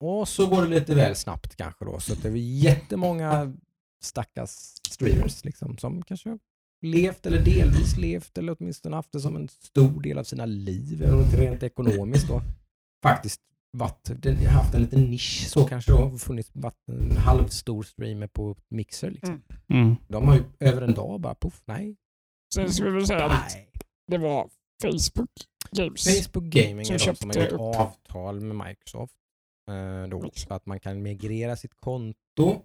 Och så går det lite väl snabbt kanske då. Så att det är jättemånga stackars streamers liksom, som kanske har levt eller delvis levt eller åtminstone haft det som en stor del av sina liv eller inte rent ekonomiskt då. Faktiskt varit, den- haft en liten nisch så kanske då. Funnits, varit en halvstor streamer på Mixer liksom.
Mm.
Mm.
De har ju över en dag bara poff, nej.
Sen ska vi väl säga att
nej.
det var Facebook Games.
Facebook Gaming
Som
är de som har
köpte
gjort avtal med Microsoft. Eh, då, så att man kan migrera sitt konto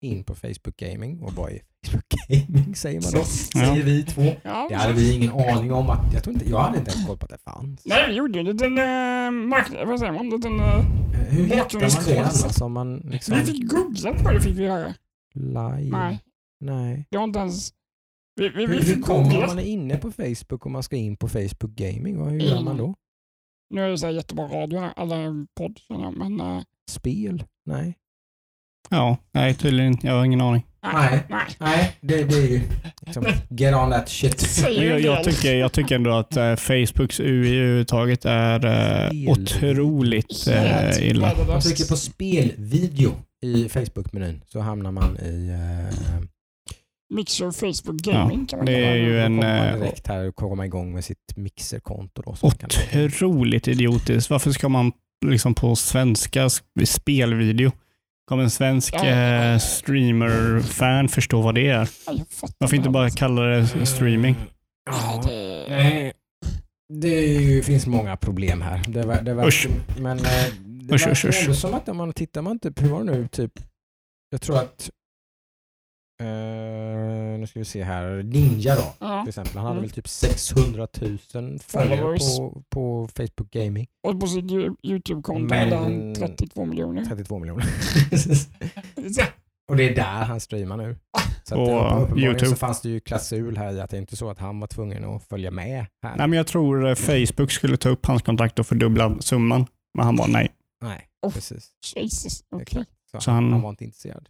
in på Facebook Gaming. Och vad är Facebook Gaming säger man då? Säger vi två.
Ja,
Det hade vi ingen aning om. att Jag, tror inte, jag hade inte ens koll på att det fanns.
Nej, vi gjorde ju en liten äh, marknad... Vad säger man? En liten,
Eh, Hur hittar man det annars? Om man liksom...
Vi fick googla på det, fick vi göra.
Live?
Nej,
Nej.
det var inte ens... Vi, vi, vi
Hur, kommer man är inne på Facebook och man ska in på Facebook Gaming? Vad, hur gör man då?
Nu är det så här jättebra radio här, eller podd, men... äh,
Spel? Nej.
Ja, nej tydligen inte. Jag har ingen aning.
Nej.
nej.
Nej, det, det är ju liksom, get on that shit.
Jag, jag, tycker, jag tycker ändå att eh, Facebooks UI överhuvudtaget är eh,
Spel.
otroligt eh, illa.
Man
värdelöst.
trycker på spelvideo i Facebook-menyn så hamnar man i, eh,
Mixer Facebook Gaming kan man
det är ju en
man
eh,
direkt här och komma igång med sitt mixerkonto. Då, så kan det-
otroligt idiotiskt. Varför ska man liksom på svenska sk- spelvideo, kommer en svensk
Ja.
eh, streamer-fan förstå vad det är?
Ja,
Varför inte bara kalla det streaming?
Ja,
Ja,
det.
Det är ju, finns många problem här. Det, var- det var,
Usch.
Men eh, det
Usch,
verkar
usch, usch.
som att om man tittar man typ, hur var det nu, typ, jag tror att, eh, nu ska vi se här, Ninja då
ja.
till exempel. Han hade
Mm.
väl typ 600 000 följare på, på Facebook Gaming.
Och på sitt Yo- YouTube-konto hade han 32 miljoner.
32 miljoner. Och det är där han streamar nu. Så att,
På
eh,
YouTube.
så fanns det ju klausul här i att det är inte så att han var tvungen att följa med här.
Nej, men jag tror eh, Facebook skulle ta upp hans kontakt och fördubbla summan. Men han bara nej.
Nej,
Oh.
precis.
Jesus, okej.
Så,
Så
han,
han-
var inte intresserad.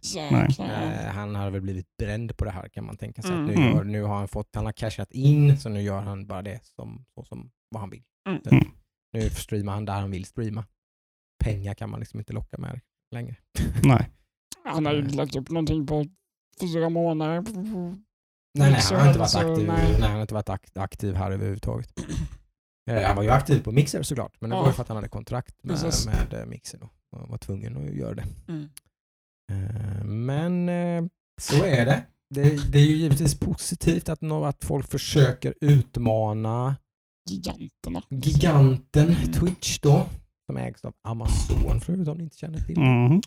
Eh, han har väl blivit bränd på det här kan man tänka sig. Att
Mm.
Nu,
Mm.
gör, nu har han fått, han har cashat in så nu gör han bara det som, så som vad han vill.
Mm.
Typ.
Mm.
Nu streamar han där han vill streama. Pengar kan man liksom inte locka med längre.
Nej.
Han har ju lagt upp någonting på fyra månader.
Nej, nej, han har inte varit
så
aktiv,
nej.
nej. han har inte varit akt- aktiv här överhuvudtaget. Eh, Han var ju aktiv på Mixer såklart, men det var ju för att han hade kontrakt med, med eh, Mixer då. Och var tvungen att göra det.
Mm.
Eh, Men eh, så är det. det. Det är ju givetvis positivt att, att folk försöker utmana
Giganterna.
giganten
Mm.
Twitch då, som ägs av Amazon för övrigt om ni inte känner till det.
Mm.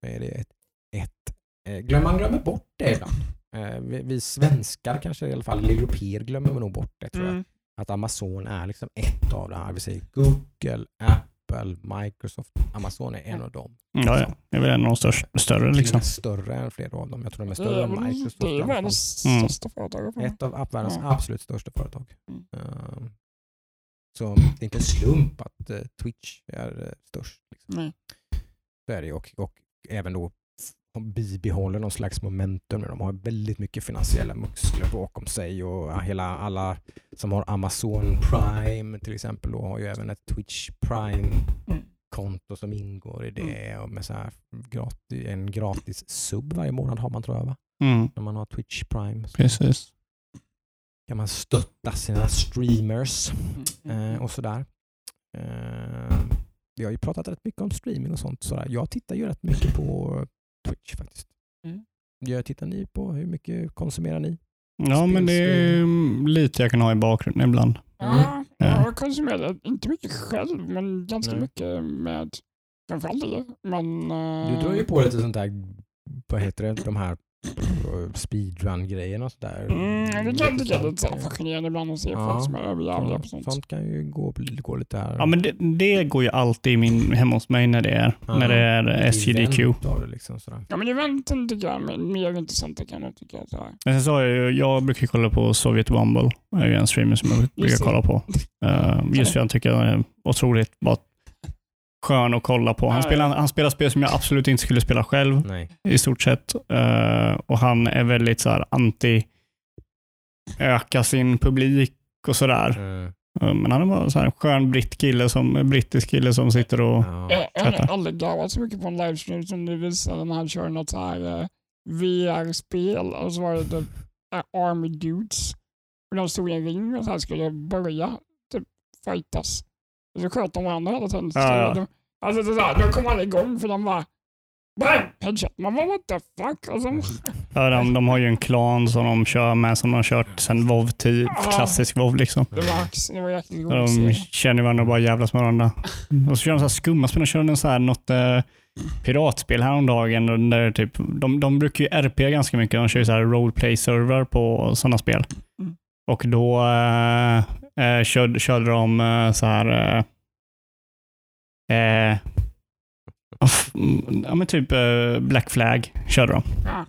Så är det ett, ett eh, glöm, man glömmer bort det ibland. Vi, vi svenskar kanske i alla fall, eller europeer glömmer nog bort det tror jag.
Mm.
Att Amazon är liksom ett av det här. Vi säger Google, Apple, Microsoft. Amazon är en av dem.
Ja, ja. Det är väl en av de största, större
och
liksom.
större än flera av dem. Jag tror de är större än Microsoft.
det är världens
Mm.
största företag.
Ett av världens
Ja.
absolut största företag.
Mm.
Ehm, så det är inte en slump att eh, Twitch är eh, störst. Liksom.
Nej.
Så är det och, och även då bibehåller någon slags momentum. De har väldigt mycket finansiella muskler bakom sig och hela alla som har Amazon Prime till exempel då har ju även ett Twitch Prime
Mm.
konto som ingår i det och med så här gratis, en gratis sub varje månad har man tror jag va?
Mm.
När man har Twitch Prime så
Precis.
kan man stötta sina streamers
Mm.
eh, och sådär. Eh, vi har ju pratat rätt mycket om streaming och sånt. Sådär. Jag tittar ju rätt mycket på Twitch faktiskt.
Mm.
Jag tittar ni på? Hur mycket konsumerar ni?
Ja, men det är mm, lite jag kan ha i bakgrunden ibland.
Ja,
Ja.
jag konsumerar inte mycket själv, men ganska
Nej.
mycket med framförallt det. Men,
Du
eh,
drar ju på lite sånt där, vad heter det, de här speedrun-grejerna och sådär.
Mm, det kan tycka är lite fascinerande ibland att se
Ja.
folk som är överjävliga på
Så,
sånt.
sånt kan ju gå, gå lite här.
Ja, men det, det går ju alltid min, hemma hos mig när det är,
Ja.
när det är SJDQ.
Det liksom, sådär.
Ja men eventen tycker jag är mer intressanta kan jag tycka. Så här.
Men sen sa jag jag brukar kolla på Sovjet Rumble. Det är ju en streamer som jag brukar kolla på. Eh, just för jag tycker den är otroligt bara skön att kolla på. Han spelar,
ja.
han spelar spel som jag absolut inte skulle spela själv
Nej.
i stort sett. Eh, och han är väldigt så här anti öka sin publik och sådär.
Mm.
Eh, men han är bara så här en skön britt kille som, brittisk kille som sitter och...
Ja.
Jag, jag har aldrig garvat så mycket på en livestream som du visade när han kör något så här eh, VR-spel och så var det typ, eh, Army Dudes. Och de stod i en ring och så här skulle börja typ fightas. Och så sköt de varandra hela tiden.
Ja, ja.
Alltså det där, då kom alla igång för de Bam! Headshot. Man bara what the fuck? Alltså,
Ja, de, de har ju en klan som de kör med som de har kört sedan WoW-tid.
Ja.
Klassisk WoW liksom.
det var, ax- det var jäkligt
De känner varandra och bara jävlas med varandra. Och så kör de så här skumma spel. De kör en så här, något eh, piratspel häromdagen. och Där typ, de, de brukar ju RP ganska mycket. De kör ju så här roleplay-server på sådana spel.
Mm.
Och då eh, eh, körde, körde de eh, så här... Eh, mm, ja, men typ eh, Black Flag körde de.
Ja.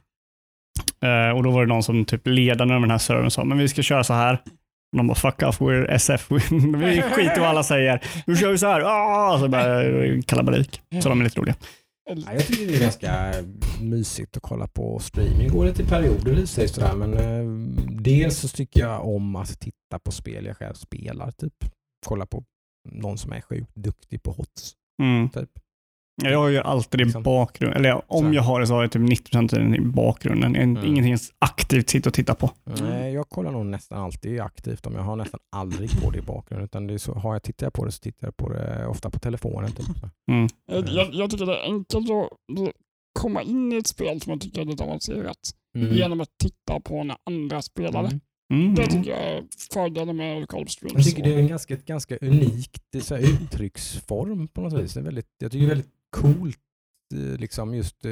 Eh, och då var det någon som typ ledande över den här servern sa, men vi ska köra så här. Och de bara, fuck off, we're SF. vi skiter i vad alla säger. Nu kör vi så här. Ah! Så bara eh, kalabalik. Så de är lite roliga.
Ja, jag tycker det är ganska mysigt att kolla på streaming. Det går lite i perioder i sig sådär, men eh, dels så tycker jag om att titta på spel jag själv spelar. Typ kolla på någon som är sjukt duktig på HOTS.
Mm.
Typ.
Jag gör alltid det i
Liksom.
bakgrunden. Eller om
Så.
jag har det så har jag typ 90% av tiden i bakgrunden. En-
Mm.
Ingenting aktivt sitta och titta på.
Nej, jag kollar nog nästan alltid aktivt om jag har nästan aldrig på det i bakgrunden. Utan det är så, har jag, tittar jag på det så tittar jag på det ofta på telefonen. Typ.
Mm.
Jag, jag, jag tycker det är enkelt att komma in i ett spel som man tycker är lite avancerat
Mm.
genom att titta på när andra spelar det.
Mm.
Mm.
Det tycker jag är fördelen med Streams.
Jag tycker det är en ganska, ganska unikt så här, uttrycksform på något vis. Det är väldigt, jag tycker det är väldigt coolt, eh, liksom just eh,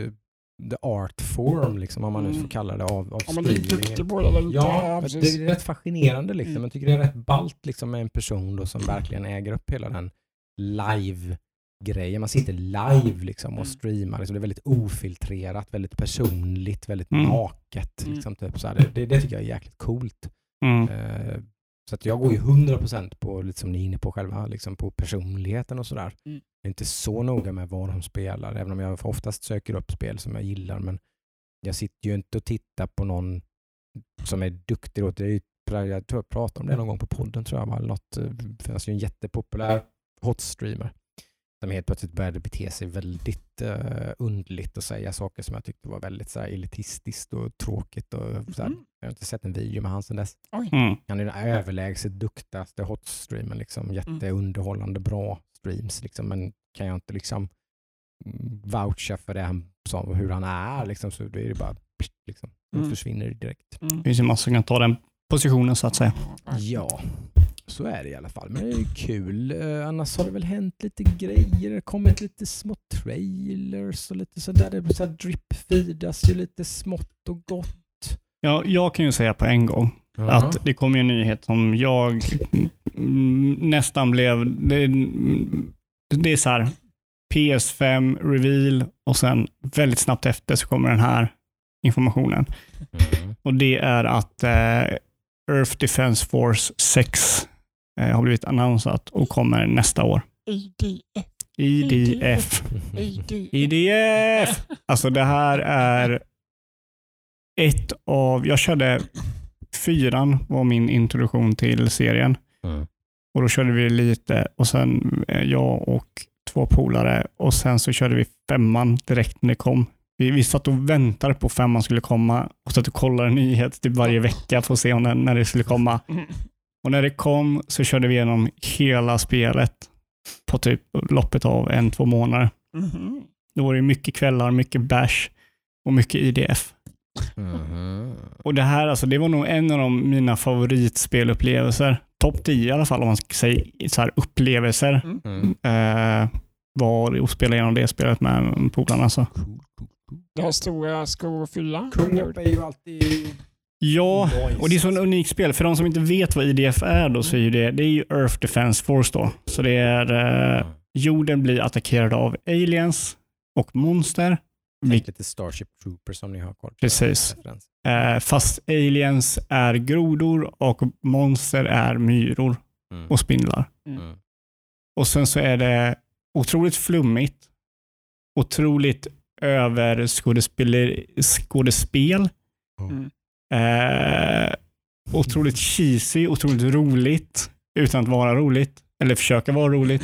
the art form, liksom, om man nu får
Mm.
kalla det, av, av
Om man är
streaming.
duktig på det.
Ja, det är rätt fascinerande. Liksom.
Mm.
Jag tycker det är rätt ballt liksom, med en person då, som verkligen äger upp hela den live-grejen. Man sitter live liksom, och
Mm.
streamar. Liksom. Det är väldigt ofiltrerat, väldigt personligt, väldigt
Mm.
naket.
Mm.
Liksom, typ, så här. Det, det, tycker jag är jäkligt coolt.
Mm.
Eh, så att jag går ju 100% på, lite som ni är inne på själva, liksom på personligheten och sådär.
Mm.
Jag är inte så noga med vad de spelar, även om jag oftast söker upp spel som jag gillar. Men jag sitter ju inte och tittar på någon som är duktig. Då. Det jag tror jag pratade om det någon gång på podden, tror jag. Något, eh, det fanns ju en jättepopulär hot streamer som helt plötsligt började bete sig väldigt uh, undligt och säga saker som jag tyckte var väldigt så här, elitistiskt och tråkigt. Och, så här.
Mhm.
Jag har inte sett en video med han sedan dess.
Mm.
Han är den överlägset duktigaste hotstreamen. Liksom. Jätteunderhållande bra streams. Liksom. Men kan jag inte liksom mm, voucha för det han sa, hur han är liksom, så då är det bara liksom.
Mm.
försvinner det direkt.
Mm.
Det finns ju massor som kan ta den positionen så att säga.
Ja, så är det i alla fall. Men det är kul. Eh, annars har det väl hänt lite grejer. Det har kommit lite små trailers och lite sådär. Det så drip-feedas ju lite smått och gott.
Ja, jag kan ju säga på en gång att det kom ju en nyhet som jag nästan blev... Det, det är så här PS5 reveal och sen väldigt snabbt efter så kommer den här informationen.
Mm.
Och det är att eh, Earth Defense Force 6 eh, har blivit annonsat och kommer nästa år.
IDF.
IDF.
IDF.
IDF! Alltså det här är ett av, jag körde fyran var min introduktion till serien.
Mm.
Och då körde vi lite och sen eh, jag och två polare och sen så körde vi femman direkt när det kom. Vi, vi satt och väntade på femman skulle komma och satt och kollade nyheter typ varje vecka för att se om den, när det skulle komma.
Mm.
Och när det kom så körde vi igenom hela spelet på typ loppet av en, två månader.
Mhm.
Då var det mycket kvällar, mycket bash och mycket IDF.
Mhm.
Och det här, alltså, det var nog en av de, mina favoritspelupplevelser. Topp 10 i alla fall om man ska säga så här upplevelser.
Mm.
Eh, var att spela igenom det spelet med polarna. Alltså.
Cool, cool, cool.
Det har stora skor att fylla.
Co-op är ju alltid
Ja, och det är så en unik spel. För de som inte vet vad IDF är då så är ju det, det är ju Earth Defense Force då. Så det är eh, jorden blir attackerad av aliens och monster.
Tänk lite Starship Troopers som ni har koll på.
Precis. Eh, fast aliens är grodor och monster är myror
Mm.
och spindlar.
Mm.
Och sen så är det otroligt flummigt, otroligt överskådespel,
Mm.
Eh, otroligt cheesy, otroligt roligt utan att vara roligt, eller försöka vara roligt.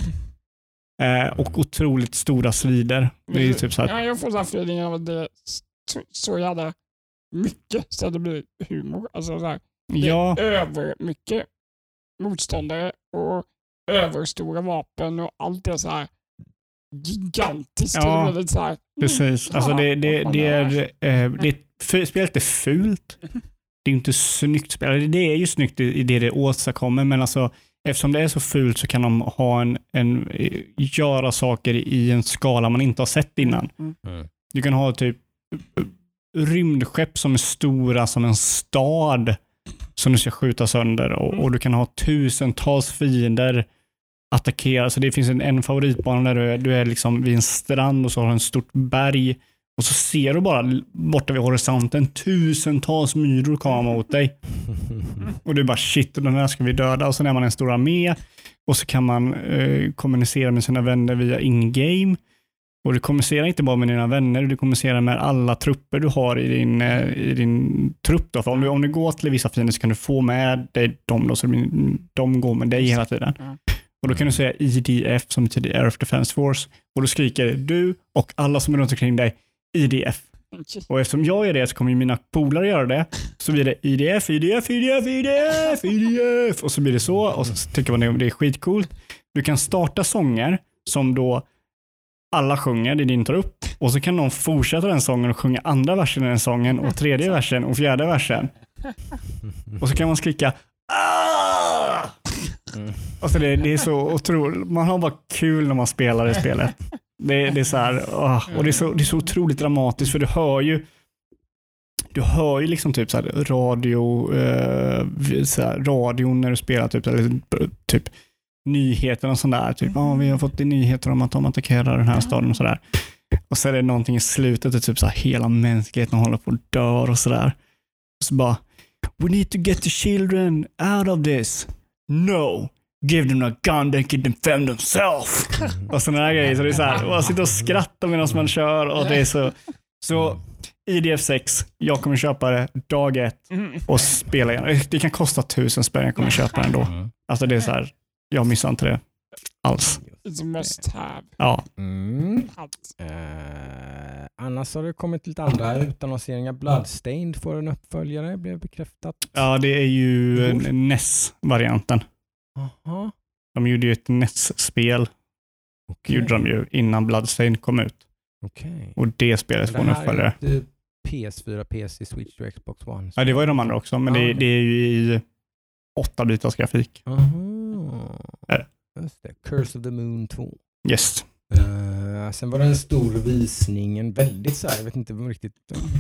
Eh, och otroligt stora strider. Det är typ så här,
Ja, jag får så här feelingen av att det är så, så jävla mycket så att det blir humor. Alltså så här, det är
ja,
över mycket motståndare och överstora vapen och allt det så här gigantiskt.
Ja,
så här,
precis. Alltså det, det, det är, eh, det, f- spelet är fult. Det är inte snyggt spel. Det är ju snyggt i det det åstadkommer, men alltså eftersom det är så fult så kan de ha en, en, eh, göra saker i en skala man inte har sett innan.
Mm.
Mm.
Du kan ha typ rymdskepp som är stora som en stad som du ska skjuta sönder och, och du kan ha tusentals fiender attackera. Så det finns en, en favoritbana där du är, du är liksom vid en strand och så har du en stort berg och så ser du bara borta vid horisonten tusentals myror komma mot dig. Och du bara shit, den här ska vi döda. Och sen är man en stor armé och så kan man eh, kommunicera med sina vänner via in-game. Och du kommunicerar inte bara med dina vänner, du kommunicerar med alla trupper du har i din, eh, i din trupp. Då. För om, du, om du går till vissa fiender så kan du få med dig dem, då, så de går med dig hela tiden. Och Då kan du säga IDF som betyder Air of Defense Force och då skriker du och alla som är runt omkring dig IDF. Och eftersom jag är det så kommer ju mina polare göra det. Så blir det IDF, IDF, IDF, IDF, IDF och så blir det så och så tycker man det- det är skitcoolt. Du kan starta sånger som då alla sjunger, det din tar upp och så kan någon fortsätta den sången och sjunga andra versen i den sången och tredje versen och fjärde versen. Och så kan man skrika ah!
Mm.
Alltså det, det är så otroligt, man har bara kul när man spelar det spelet. Det, det är så här, ah, och det är så, det är så otroligt dramatiskt för du hör ju du hör ju liksom typ så här radio, eh, så här, radion när du spelar typ, eller, typ nyheter och sånt där. Typ, ah, vi har fått nyheter om att de attackerar den här staden och sådär. Och så är det någonting i slutet, där typ så här, hela mänskligheten håller på att dö och sådär. Så bara, we need to get the children out of this. No, give them a gun, they can defend themselves. Och sådana här grejer. Så det är så här, man sitter och skrattar medan man kör och det är så. Så IDF 6, jag kommer köpa det dag ett
Mm.
och spela igen. Det kan kosta tusen spänn, jag kommer köpa den då.
Mm.
Alltså det är så här, jag missar inte det alls.
It's a must have.
Ja,
Mm. Eh, annars har det kommit lite andra utannonseringar. Bloodstained får en uppföljare, blev bekräftat.
ja det är ju. NES-varianten.
Jaha.
De gjorde ju ett NES-spel,
Okej.
gjorde de ju innan Bloodstained kom ut.
Okej.
Och det spelet får
Det
uppföljare.
inte PS4, PC, Switch och Xbox One.
Ja, det var ju de andra också, men det,
Ja.
det är ju i 8-bitars grafik.
Aha.
Det?
Just det. Curse of the Moon 2.
Yes.
Uh, sen var det en stor visning, en väldigt så här, jag vet inte riktigt,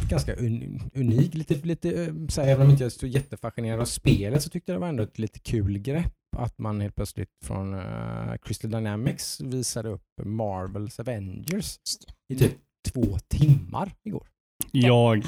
ganska un, unik, lite, lite eh, så här, även om inte jag är så jättefascinerad av spelet så tyckte jag det var ändå ett lite kul grepp att man helt plötsligt från uh, Crystal Dynamics visade upp Marvels Avengers i typ två timmar igår.
Jag,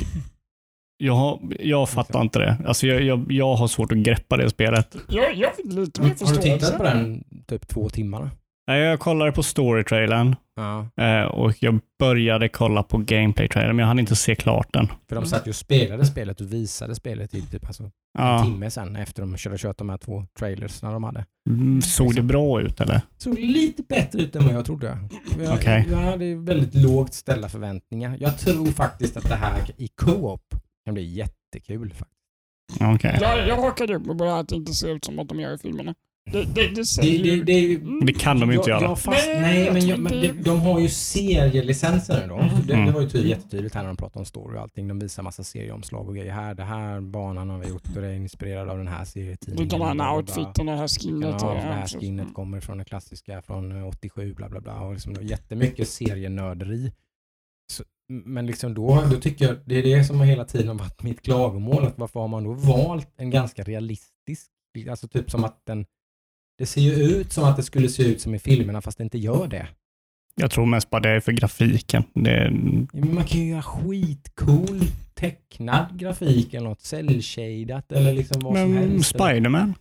jag, har- jag fattar inte det. Alltså jag, jag, jag har svårt att greppa det spelet.
Jag, jag fick lite mer
Har du tittat på den typ två timmarna?
Nej, Jag kollade på story-trailern
Ja.
eh, och jag började kolla på gameplay-trailern, men jag hann inte se klart den.
För de satt ju och spelade spelet och visade spelet i typ alltså en
Ja.
timme sen efter de körde kört de här två trailers när de hade.
Mm, Såg det bra ut eller?
såg lite bättre ut än vad jag trodde. Jag,
Okej.
jag hade väldigt lågt ställda förväntningar. Jag tror faktiskt att det här i co-op kan bli jättekul. faktiskt.
Okej.
Jag, jag hakade upp mig på att det inte ser ut som att de gör i filmerna. Det, det, det
Det,
säger
det,
ju...
det, är ju-
Mm.
Det kan de ju inte
jag,
göra.
jag fast,
Nej,
nej,
jag
men, jag, men de, de har ju serielicenser nu då.
Mm.
Det, det
Mm.
var ju tydligt, jättetydligt här när de pratade om story och allting. De visar massa serieomslag och grejer. Här, det här banan har vi gjort och det är inspirerad av den här serietidningen.
Den
bla,
här outfiten det här skinnet.
Ja, det här skinnet kommer från det klassiska från eh, 87, bla bla bla. Och liksom det var jättemycket serienörderi. Så, men liksom då, då tycker jag, det är det som har hela tiden har varit mitt klagomål. Att varför har man då valt en ganska realistisk, alltså typ som att den, det ser ju ut som att det skulle se ut som i filmerna fast det inte gör det.
Jag tror mest bara det är för grafiken.
Men Man kan ju göra skitcool tecknad grafik eller något cell-shadat eller liksom vad som
men
helst.
Spiderman?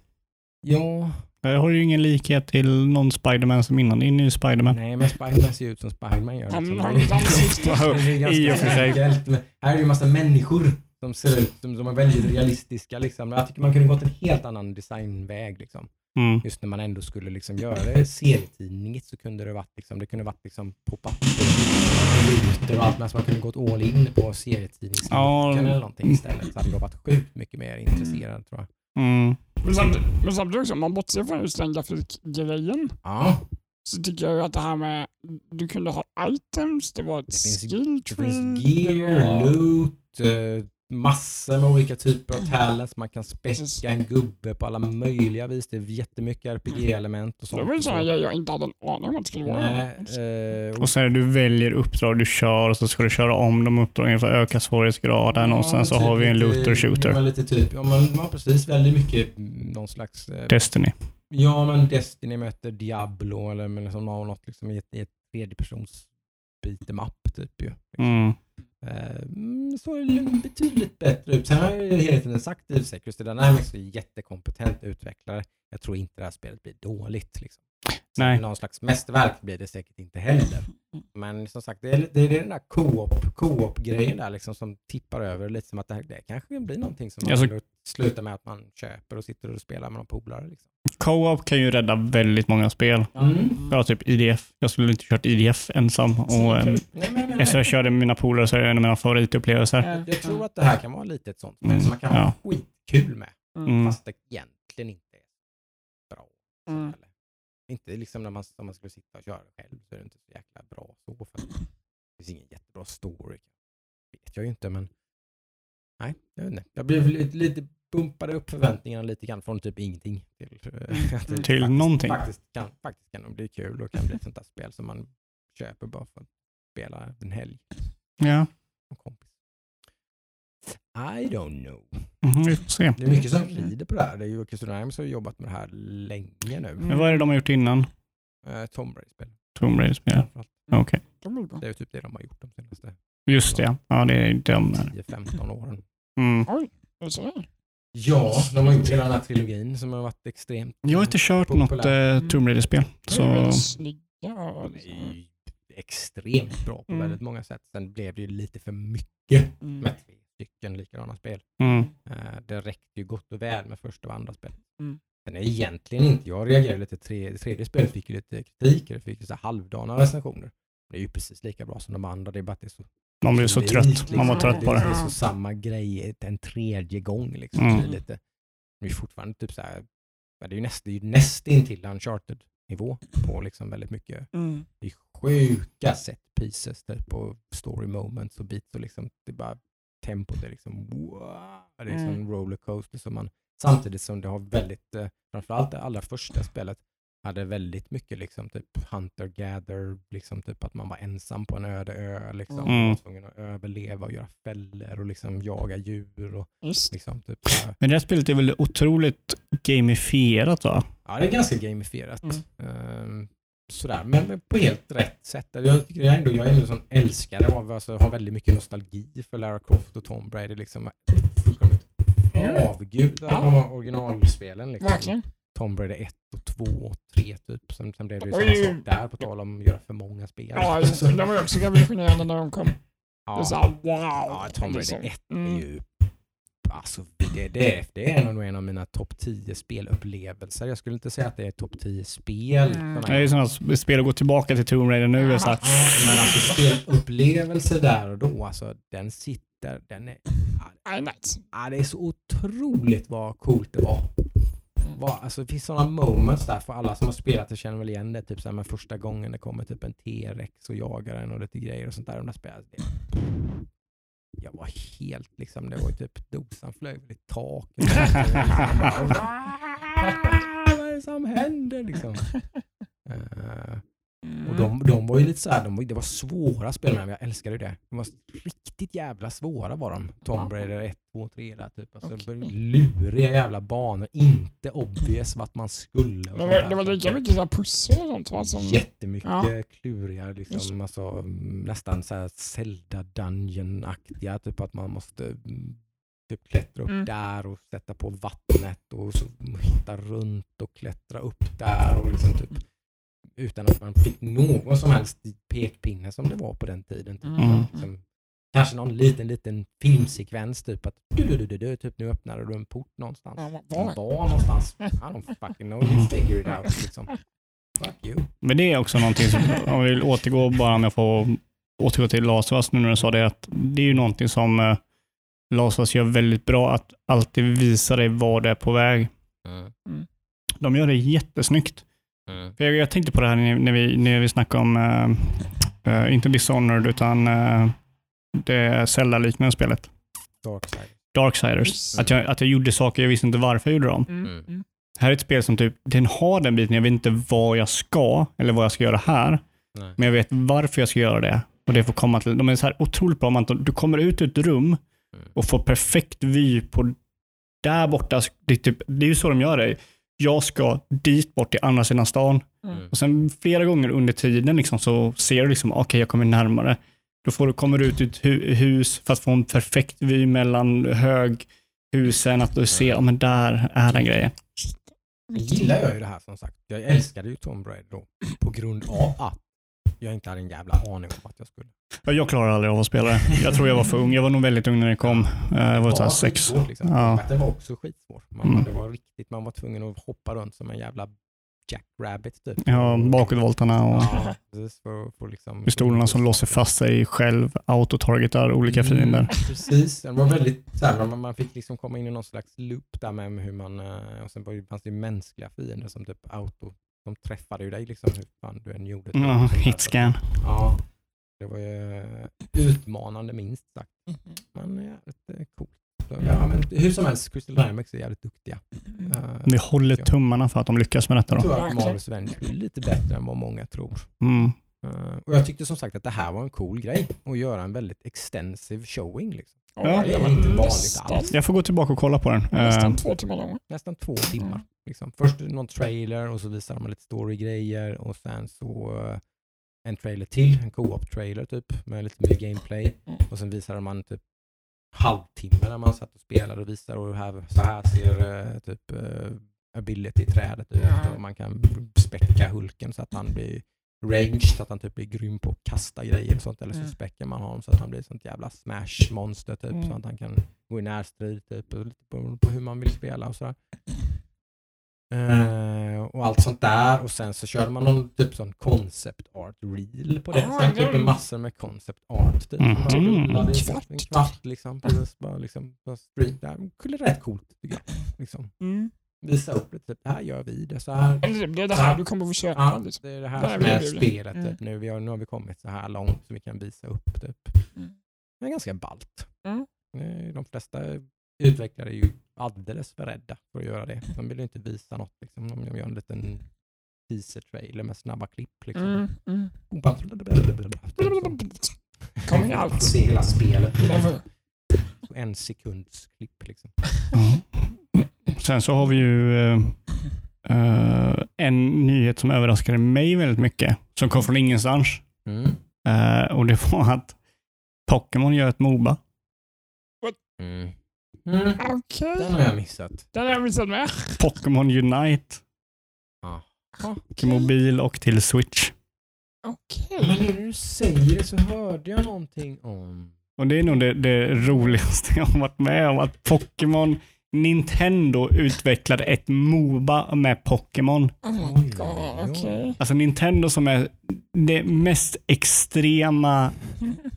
Ja,
Jag har ju ingen likhet till någon Spiderman som innan. Det är en ny Spiderman.
nej men Spiderman ser ut som Spiderman gör. Liksom. Det är- är ganska
I och för sig.
enkelt, men här är ju massa människor som ser ut som, som är väldigt realistiska. Liksom. Jag tycker man kunde gått en helt annan designväg. Liksom.
Mm.
Just när man ändå skulle liksom göra det serietidningigt så kunde det varit liksom, det kunde varit liksom på papper, rutor och allt. Men man kunde gått all in på serietidningsboken
Ja.
eller någonting istället. Så hade jag varit sjukt mycket mer intresserad tror jag.
Mm.
Men samtidigt, men samtidigt också, om man bortser från just den grafikgrejen
Ja,
så tycker jag ju att det här med du kunde ha items, det var ett
Det finns-
skill
det finns gear, loot, eh, massor med olika typer av talents. Man kan späcka en gubbe på alla möjliga vis. Det är jättemycket RPG-element och
Det
sånt.
var
och
sådana
så.
grejer jag inte hade en aning om att det skulle vara.
Nej, eh,
Och sen är det du väljer uppdrag du kör och så ska du köra om de uppdragen för att öka svårighetsgraden och sen så
typ
har vi en
lite-
looter shooter.
Ja, lite typ. Ja, man, man precis väldigt mycket mm, någon slags... Eh,
Destiny.
ja, men Destiny möter Diablo eller men liksom något liksom i ett, i ett tredjepersons beat'em up typ ju.
Mm.
Eh, Mm, så är det betydligt bättre ut. Sen har jag ju hela tiden sagt sig, Crystal Dynamics är jättekompetent utvecklare. Jag tror inte det här spelet blir dåligt. Liksom.
Nej.
Någon slags mästerverk blir det säkert inte heller. Men som sagt, det är, det är den där co-op, co-op-grejen där liksom som tippar över lite som att det, här, det kanske blir någonting som man
Ja, så-
ändå slutar med att man köper och sitter och spelar med några polare. Liksom.
Co-op kan ju rädda väldigt många spel.
Mm.
Ja, typ IDF. Jag skulle inte kört IDF ensam. Och, eh,
Nej, men,
efter jag körde med mina polare så är det en av mina favoritupplevelser.
Ja.
jag tror att det här kan vara lite ett sånt spel som man kan
Ja.
ha skitkul med.
Mm.
Fast det egentligen inte är bra.
Mm.
Inte liksom när man, om man skulle sitta och köra själv så är det inte så jäkla bra så. För det finns ingen jättebra story. vet jag ju inte men nej, jag vet inte. Jag blev lite, lite bumpade upp förväntningarna lite grann från typ ingenting till, eh, att det
Till
faktiskt,
någonting.
Faktiskt kan, faktiskt kan det bli kul och kan bli ett sånt där spel som man köper bara för att spela en helg
Ja.
I don't know.
Mhm, vi får se.
Det är mycket som rider på det här. Det är ju Crystal Dynamics har jobbat med det här länge nu.
Men vad är det de har gjort innan?
Eh, Tomb Raider-spel.
Tomb Raider-spel?
framförallt.
Okej.
Bra.
Det är ju typ det de har gjort de senaste
Just det, ja. ja det är de. här.
10-15 åren.
Mm.
Oj, är det så?
Ja, de har gjort hela den här trilogin som har varit extremt...
Jag har inte kört något
Populär.
eh, Tomb Raider-spel.
De är
Så
liksom.
ju extremt bra på
Mm.
väldigt många sätt. Sen blev det ju lite för mycket
Mm.
med stycken likadana spel.
mm.
Eh, Det räckte ju gott och väl med första och andra spelet.
Mm.
Sen är egentligen inte, jag reagerade lite, tre, det tredje spelet fick ju lite kritik, det fick ju så halvdana recensioner. Det är ju precis lika bra som de andra, det är bara att det är så
man blev så trött. Man var trött på
Det
det.
är så samma grej en tredje gång liksom.
Mm.
Det är lite, det är fortfarande typ så här, det är ju näst, det är ju nästintill uncharted nivå på liksom väldigt mycket
Mm.
det är sjuka set pieces typ, och story moments och beats och liksom, det är bara tempot är liksom wow, det är som
Mm.
en rollercoaster som man samtidigt som det har väldigt, eh, framförallt det allra första spelet hade väldigt mycket liksom typ hunter gather, liksom typ att man var ensam på en öde ö, liksom
Mm.
man var tvungen att överleva och göra fällor och liksom jaga djur och
Just
liksom typ.
Men det här spelet är väl otroligt gamifierat va?
Ja, det är ganska gamifierat.
Mm.
Ehm, sådär, men men på helt rätt sätt. Jag, tycker jag, ändå, jag är ändå en sån älskare av, alltså, har väldigt mycket nostalgi för Lara Croft och Tomb Raider. Liksom, fullkomligt avgudar
Ja.
de originalspelen. Liksom.
Verkligen.
Tomb Raider 1 och 2 och 3 typ. Sen, sen blev det ju samma sak där, på tal om att göra för många spel.
Ja, de var ju också revolutionerande när de kom. Det är
ja.
såhär wow.
ja, Tomb
liksom.
Raider 1
Mm.
är ju Alltså, det, det, är, det är nog en av mina topp 10 spelupplevelser. Jag skulle inte säga att det är topp 10 spel.
Mm.
Det är ju sådana spel att gå tillbaka till Tomb Raider nu. Är så här,
Men alltså spelupplevelse där och då, alltså den sitter, den är,
Nej, nice.
ja, det är så otroligt vad coolt det var. Vad, alltså det finns sådana moments där för alla som har spelat det känner väl igen det. Typ så här första gången det kommer typ en T-rex och jagar en och lite grejer och sånt där. De där spelen, var helt liksom, det var ju typ dosan flög väl i taket. Vad är det som händer liksom? Och de, de var ju lite såhär, de det var svåra spel men jag älskade det. De var riktigt jävla svåra var de. Tomb Raider 1, 2, 3 där typ. Alltså,
Okej.
Luriga jävla banor, inte obvious vart man skulle. och
Det det var lika mycket så pussel och sånt va? Som,
Jättemycket
Ja.
kluriga, liksom, alltså, mm, nästan så här Zelda Dungeon-aktiga. Typ att man måste mm, typ klättra upp
Mm.
där och sätta på vattnet och så hitta runt och klättra upp där. Och liksom typ, utan att man fick någon som helst pekpinne som det var på den tiden. Typ.
Mm.
Liksom, kanske någon liten, liten filmsekvens typ att du, du, du, du, typ nu öppnar du en port någonstans. Var, någonstans? I don't fucking know, you figure it out liksom. Fuck you.
Men det är också någonting som, om vi vill återgå bara om jag får återgå till Us nu när du sa det, att det är ju någonting som eh, Us gör väldigt bra, att alltid visa dig var det är på väg.
Mm.
De gör det jättesnyggt.
Mm.
Jag, jag tänkte på det här när, vi, när vi snackade om, eh, inte Dishonored, utan uh, det Zelda-liknande spelet.
Darkside.
Darksiders.
Yes.
Att jag, att jag gjorde saker, jag visste inte varför jag gjorde dem.
Mm.
Mm.
Mm.
Här är ett spel som typ, den har den biten, jag vet inte vad jag ska, eller vad jag ska göra här,
Nej.
men jag vet varför jag ska göra det. Och det får komma till, de är så här otroligt bra, man, du kommer ut ur ett rum och får perfekt vy på där borta, det är, typ, det är ju så de gör det. Jag ska dit bort till andra sidan stan
Mm.
och sen flera gånger under tiden liksom, så ser du liksom, okej jag kommer närmare. Då får du, kommer du ut ur ett hu- hus för att få en perfekt vy mellan höghusen, att du ser, ja men där är den grejen.
Nu gillar jag ju det här som sagt. Jag älskade ju Tomb Raider då på grund av att jag inte hade en jävla aning om att jag skulle.
Ja, Jag klarar aldrig av att spela det. Jag tror jag var för ung. Jag var nog väldigt ung när det kom. Eh, Jag var såhär sex.
skitsvårt, Liksom.
Ja.
Det var också skitsvårt. Man,
Mm.
Det var riktigt, man var tvungen att hoppa runt som en jävla jackrabbit typ.
Ja, bakåtvoltarna och
Ja, precis, för, för liksom,
pistolerna som låser fast sig själv autotargetar olika
Mm,
fiender.
Precis, det var väldigt så här, man, man fick liksom komma in i någon slags loop där med hur man, eh, och sen var det- fanns det mänskliga fiender som typ auto, de träffade ju dig liksom hur fan du än gjorde.
Ja, hitscan.
Ja, det var ju eh, utmanande minst sagt. Men jävligt eh, coolt. Ja, men hur som helst, Crystal Dynamics är jävligt duktiga. Eh,
Vi håller tummarna för att de lyckas med detta
jag
då.
tror att Marvel's Avengers är lite bättre än vad många tror.
Mm.
Eh, och jag tyckte som sagt att det här var en cool grej att göra en väldigt extensive showing. Liksom.
Ja.
Det är inte vanligt alls.
Jag får gå tillbaka och kolla på den. Eh,
nästan två timmar lång.
Nästan två timmar. Liksom. Först någon trailer och så visar de lite story-grejer och sen så eh, en trailer till, en co-op-trailer typ med lite mer gameplay.
Mm.
Och sen visar man typ halvtimme när man satt och spelade och visar och här, så här ser eh, typ uh, ability-trädet ut och man kan späcka Hulken så att han blir ranged, så att han typ blir grym på att kasta grejer och sånt. Eller så
Mm.
späcker man honom så att han blir ett sånt jävla smash-monster typ.
Mm.
Så att han kan gå i närstrid typ. Och lite på, på hur man vill spela och sådär. Eh, och allt sånt där och sen så körde man någon typ sån concept art reel på det.
Ah,
Sen typ massor med concept art. Typ. Rullade i
En kvart.
En kvart liksom. Precis, bara liksom bara stream där. Det är rätt coolt tycker jag. Liksom.
Mm.
Visa upp lite, typ, det här gör vi, det så här.
Eller det är det här du kommer få köpa.
Ja,
Liksom.
det är det här som är spelet.
Mm.
Typ. Nu, vi har, nu har vi kommit så här långt så vi kan visa upp. Typ.
Mm.
Det är ganska ballt.
Mm.
De flesta utvecklare är ju alldeles för rädda för att göra det. De vill ju inte visa något. Liksom. De gör en liten teaser-trailer med snabba klipp. Liksom.
Mm. Mm. Kommer allt.
se hela spelet. En sekunds klipp. Liksom.
Ja. Sen så har vi ju eh, eh, en nyhet som överraskade mig väldigt mycket, som kom från ingenstans.
Mm.
Eh, och det var att Pokémon gör ett Moba.
Mm. Mm.
Okej.
Den har jag missat.
Den har jag missat med.
Pokémon Unite
Ja.
till mobil och till Switch.
Okej.
Men när du säger det så hörde jag någonting om...
Och det är nog det, det roligaste jag har varit med om. Att Pokémon, Nintendo utvecklade ett Moba med Pokémon.
Oh my god, okej.
Alltså Nintendo som är det mest extrema,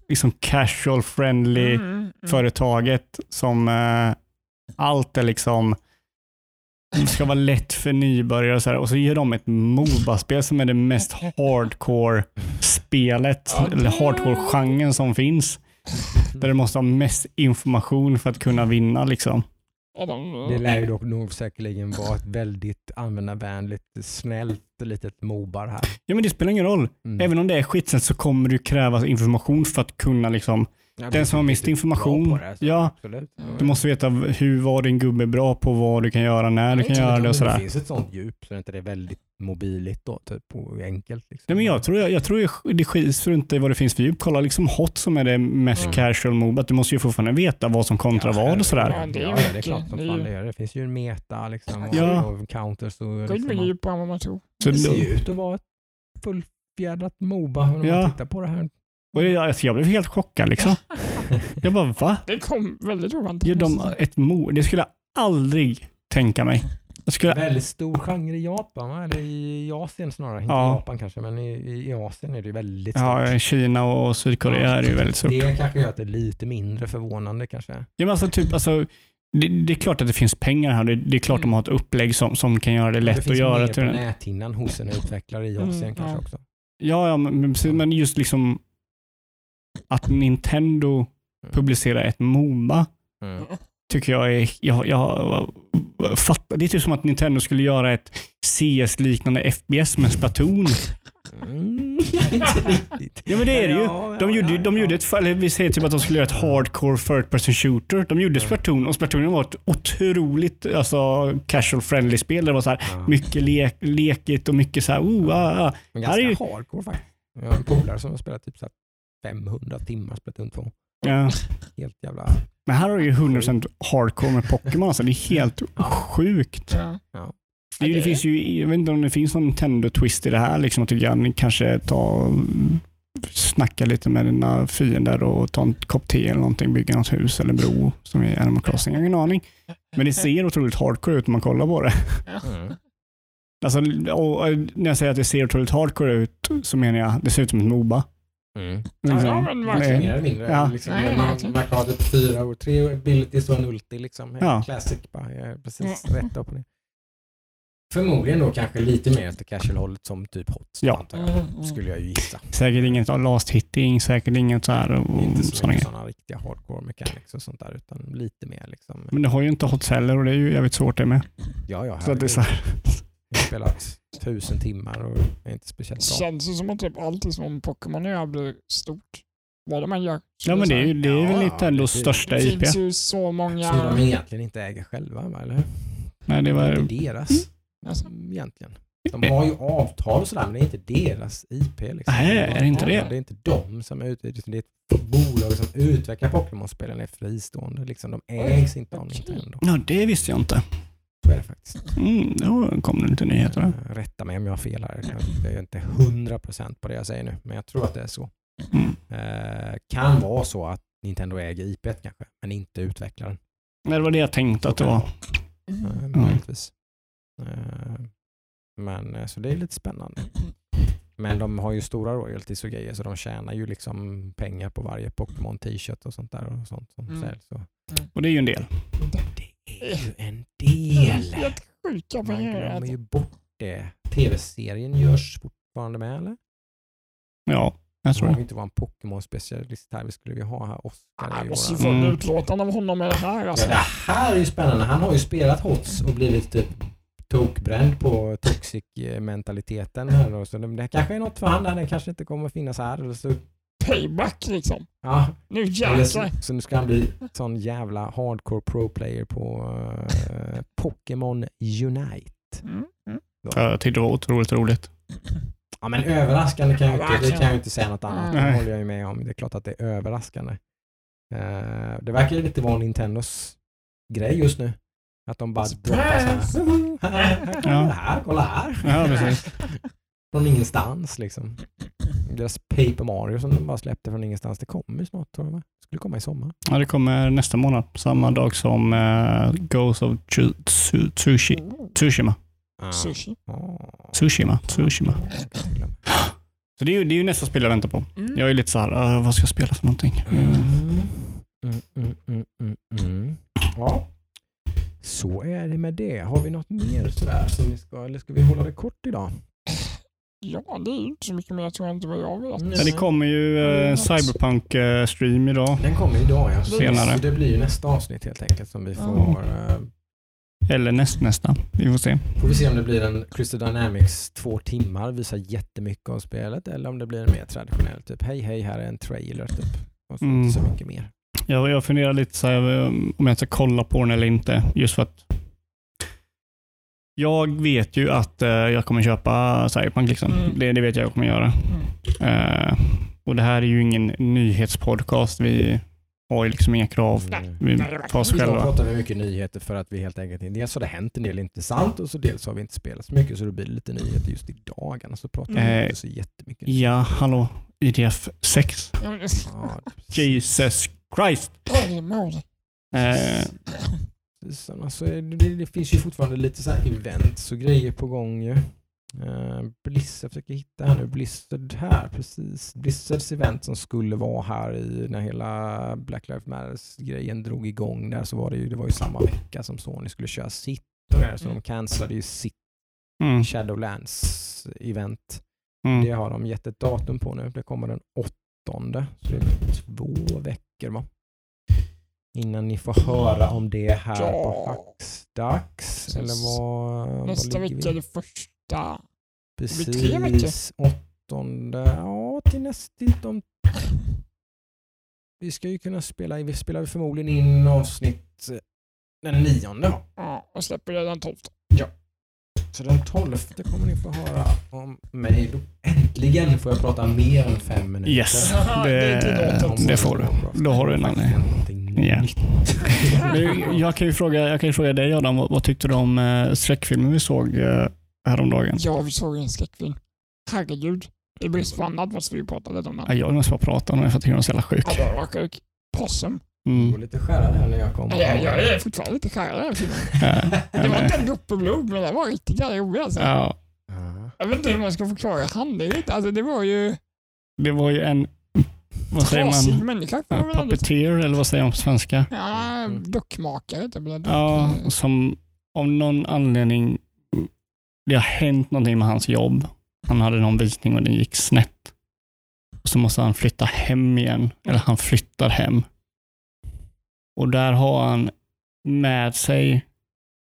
liksom casual friendly
Mm, mm.
företaget som eh, allt är liksom ska vara lätt för nybörjare och så här. Och så ger de ett Moba-spel som är det mest hardcore spelet,
Ja,
eller hardcore-genren som finns. Där du måste ha mest information för att kunna vinna liksom.
Det lär ju dock nog säkerligen vara ett väldigt användarvänligt, snällt litet mobar här.
Ja men det spelar ingen roll.
Mm.
Även om det är skitsnällt så kommer det krävas information för att kunna liksom
Ja,
den som har
riktigt
information,
det, så
ja.
Absolut.
Du måste veta hur, vad din gubbe är bra på, vad du kan göra, när du kan göra det och
Det
sådär.
finns ett sånt djup så det inte är väldigt mobiligt då, typ, och enkelt. Liksom.
Nej, men jag tror, jag, jag tror det skits för inte vad det finns för djup. Kolla liksom hot som är det mest
Mm.
casual mob. Att du måste ju fortfarande veta vad som kontra vad och sådär.
Ja, det är
Ja, det är klart som
Det är
fan det är. Det finns ju en meta liksom, och,
Ja.
och counters. Och, liksom, man-
djupare än vad man tror.
Så
det ser ju ut att vara ett fullfjädrat Moba när
Ja.
man tittar på det här.
och jag, alltså, jag blev helt chockad liksom. Jag bara va?
Det kom väldigt oväntat.
Gör de ett mo? Det skulle jag aldrig tänka mig. Skulle,
Väldigt stor genre i Japan, va? eller i Asien snarare. Inte
Ja.
Japan kanske, men i, i Asien är det ju väldigt stort.
ja, Kina och Sydkorea är det ju väldigt stort.
Det kanske gör att det är lite mindre förvånande kanske.
Ja, men alltså, typ, alltså, det, det är klart att det finns pengar här. Det, det är klart de har ett upplägg som, som kan göra det
det
lätt
finns
att göra.
mer
Till
på
den.
näthinnan hos en utvecklare i
Mm,
Asien kanske
ja.
också.
Ja, ja men, men precis, men just liksom att Nintendo publicerar ett Moba
Mm.
Tycker jag är... Jag, jag, fattar. Det är typ som att Nintendo skulle göra ett CS-liknande FPS med Splatoon.
Mm.
Ja men det är det ju. De gjorde, de gjorde ett, eller vi säger typ att de skulle göra ett hardcore third person shooter. De gjorde. Splatoon och Splatoon var ett otroligt alltså, casual friendly spel. Det var så här, mycket lek, lekigt och mycket så här, oh, ah, ah.
Men
Här är
ganska
ju-
hardcore faktiskt. Jag har en polare som har spelat typ så här 500 timmar Splatoon 2.
Ja.
Helt jävla...
Men här har du ju 100% hardcore med Pokémon. Alltså, det är helt
Ja.
sjukt.
Ja.
Det, det finns ju, jag vet inte om det finns någon Nintendo-twist i det här. Liksom, att du kan kanske ta snacka lite med dina fiender och ta en kopp te eller någonting, bygga något hus eller bro som i Animal Crossing. Jag har ingen aning. Men det ser otroligt hardcore ut när man kollar på det.
Mm.
Alltså, och, och när jag säger att det ser otroligt hardcore ut så menar jag det ser ut som ett Moba.
Mm.
Liksom.
Ja, men verkligen.
Nej.
Mer eller mindre.
Ja.
Liksom,
Nej,
man, man typ fyra och tre abilities och en ulti. Liksom.
Ja.
Classic bara. Jag är precis
Mm.
rätt upp och ner. Förmodligen då kanske lite mer åt casual-hållet som typ Hots.
Ja.
jag.
Mm, mm.
Skulle jag ju gissa.
Säkert inget last hitting, säkert inget så här. Och,
Inte så
sådana
riktiga hardcore mechanics och sånt där. Utan lite mer liksom.
Men det har ju inte Hots heller och det är ju jävligt svårt det med.
Ja, ja.
Så det är så här.
Jag har spelat tusen timmar och är inte speciellt
Det
bra.
känns ju som att typ alltid som Pokémon är blir stort. Vad man gör. Så
Ja men det är ju det är
Ja,
väl Nintendos
det-
största
Det
IP.
finns ju så många...
Som de egentligen inte äger själva, va, eller hur?
Nej, det
Det är
var,
inte deras.
Alltså,
Egentligen. De har ju avtal och sådär, men det är inte deras IP. Liksom.
Nej, är det inte det?
Det är inte de som är ute. Det är ett bolag som utvecklar Pokémon-spelen är fristående. Liksom. De ägs inte av Nintendo.
ja, det visste jag inte.
Så är det faktiskt.
Mm, då kom det lite nyheter.
Eh, Rätta mig om jag har fel här. Jag är inte hundra procent på det jag säger nu, men jag tror att det är så.
Mm.
Eh, kan vara så att Nintendo äger IP kanske, men inte utvecklaren.
Nej, det var det jag tänkte att det var.
Eh,
Mm.
möjligtvis. Eh, men så det är lite spännande. Men de har ju stora royalties och grejer så de tjänar ju liksom pengar på varje Pokémon t-shirt och sånt där och sånt som
Mm.
säljs. Så.
Och det är ju en del.
Det är ju en del.
Helt sjuka
Man glömmer ju bort det. Tv-serien görs fortfarande med eller?
Ja, jag tror det.
vi inte var en Pokémon-specialist här, vi skulle vi ha här Oscar
Jag måste ju få en utlåtande av honom med det här. Alltså.
Ja, det här är ju spännande. Han har ju spelat HOTS och blivit typ tokbränd på toxic-mentaliteten. här då. Så det, kanske är något för han där. Det kanske inte kommer att finnas här. Eller så,
Payback liksom.
ja,
Nu jäklar.
så, så nu ska han bli sån jävla hardcore pro-player på uh, Pokémon Unite.
Mm, mm.
Jag tyckte det var otroligt roligt.
Ja men överraskande kan jag
Ja,
inte, det kan jag inte säga något annat. Det håller jag ju med om. Det är klart att det är överraskande. Eh, det verkar lite vara Nintendos grej just nu. Att de bara droppar så här. här, kolla
Ja.
här, kolla här.
Ja, precis.
Från ingenstans liksom. Deras Paper Mario som de bara släppte från ingenstans, det kommer ju snart tror jag. va? Skulle komma i sommar.
Ja, det kommer nästa månad. Samma dag som uh, Ghost of Tsu- Tsu- Tsushi- Tsushima.
Sushi.
Ah.
Tsushima. Tsushima. Så det är, ju, det är ju nästa spel jag väntar på.
Mm.
Jag är lite så här, uh, vad ska jag spela för någonting?
Mm.
Mm.
Mm, mm, mm, mm, mm. Ja, så är det med det. Har vi något mer sådär som vi ska, eller ska vi hålla det kort idag?
Ja, det är ju inte så mycket mer tror jag inte vad jag vet.
Mm.
Ja, det kommer ju uh, Cyberpunk-stream idag.
Den kommer idag ja.
Senare.
Så det blir ju nästa avsnitt helt enkelt som vi får, eh,
Eller näst, nästa. Vi får se.
får vi se om det blir en Crystal Dynamics två timmar, visar jättemycket av spelet eller om det blir en mer traditionell typ hej hej här är en trailer typ. Och så
Mm.
inte så mycket mer.
Jag, jag funderar lite så här, um, om jag ska kolla på den eller inte. Just för att jag vet ju att eh, jag kommer köpa Cyberpunk. Liksom.
Mm.
Det, det vet jag jag kommer göra. Eh, och Det här är ju ingen nyhetspodcast. Vi har ju liksom inga krav
Mm.
på oss
Idag
själva.
pratar vi mycket nyheter för att vi helt enkelt inte, dels har det hänt en del intressant och så dels har vi inte spelat så mycket så det blir lite nyheter just i dagarna så pratar vi
Eh,
inte så jättemycket.
Ja, hallå. IDF 6.
Ja, men-
Ja,
Jesus Christ. Eh.
Alltså, det, det finns ju fortfarande lite så här events och grejer på gång ju. Uh, Blizzard, jag försöker hitta här nu, Blizzard här precis. Blizzards event som skulle vara här i när hela Black Lives Matters grejen drog igång där så var det ju, det var ju samma vecka som Sony skulle köra sitt och där, så de
Mm.
cancellade ju sitt
mm,
Shadowlands event.
mm.
Det har de gett ett datum på nu. Det kommer den åttonde. Så det är två veckor va? Innan ni får höra om det här
Ja.
på Hackstacks. Eller vad,
Nästa
vad
vecka är det första.
Precis. Åttonde. Ja, till nästa. De... Vi ska ju kunna spela, vi spelar förmodligen in avsnitt den nionde.
Ja, och släpper det den 12.
Så den 12 kommer ni få höra om mig. Äntligen får jag prata mer än fem minuter.
Yes,
Det är
det, det får du. Då har du en anledning. Men Jag kan ju fråga, jag kan ju fråga dig Adam, vad, vad tyckte du om eh, skräckfilmen vi såg eh, häromdagen?
Ja, vi såg en skräckfilm. Herregud. I brist på annat måste vi prata lite om den.
Ja, jag måste bara prata om den för jag tycker den är så jävla sjuk.
Ja, den var sjuk. Possum.
Jag
Mm.
var lite skärrad här när jag kom.
Ja, jag, jag är fortfarande lite skärrad här filmen. Det var inte en droppe-blod, men den var riktigt jävla rolig alltså.
ja,
Ja.
Jag vet inte hur man ska förklara handlingen. Alltså, det var ju
det var ju en, vad säger man,
människa.
puppeteer eller vad säger man på svenska?
Ja, dockmakare typ. eller dock-
Ja, som av någon anledning, det har hänt någonting med hans jobb. Han hade någon visning och den gick snett. Så måste han flytta hem igen, eller han flyttar hem. Och där har han med sig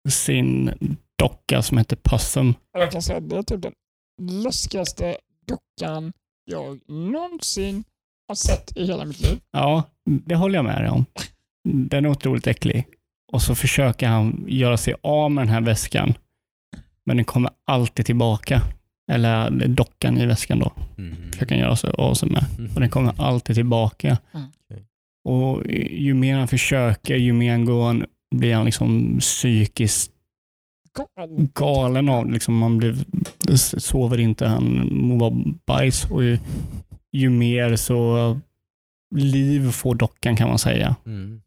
sin docka som heter Possum.
Jag kan säga att det är typ den läskigaste dockan jag någonsin har sett i hela mitt liv.
Ja, det håller jag med dig om. Den är otroligt äcklig. Och så försöker han göra sig av med den här väskan. Men den kommer alltid tillbaka. Eller dockan i väskan då.
Mm.
Försöker han göra sig av sig med. Och den kommer alltid tillbaka.
Mm.
Och ju mer han försöker, ju mer han går, han- blir han liksom psykiskt
Gal-
galen av liksom Man blir, sover inte, han mår bajs. Och ju, ju mer så liv får dockan kan man säga.
Mm.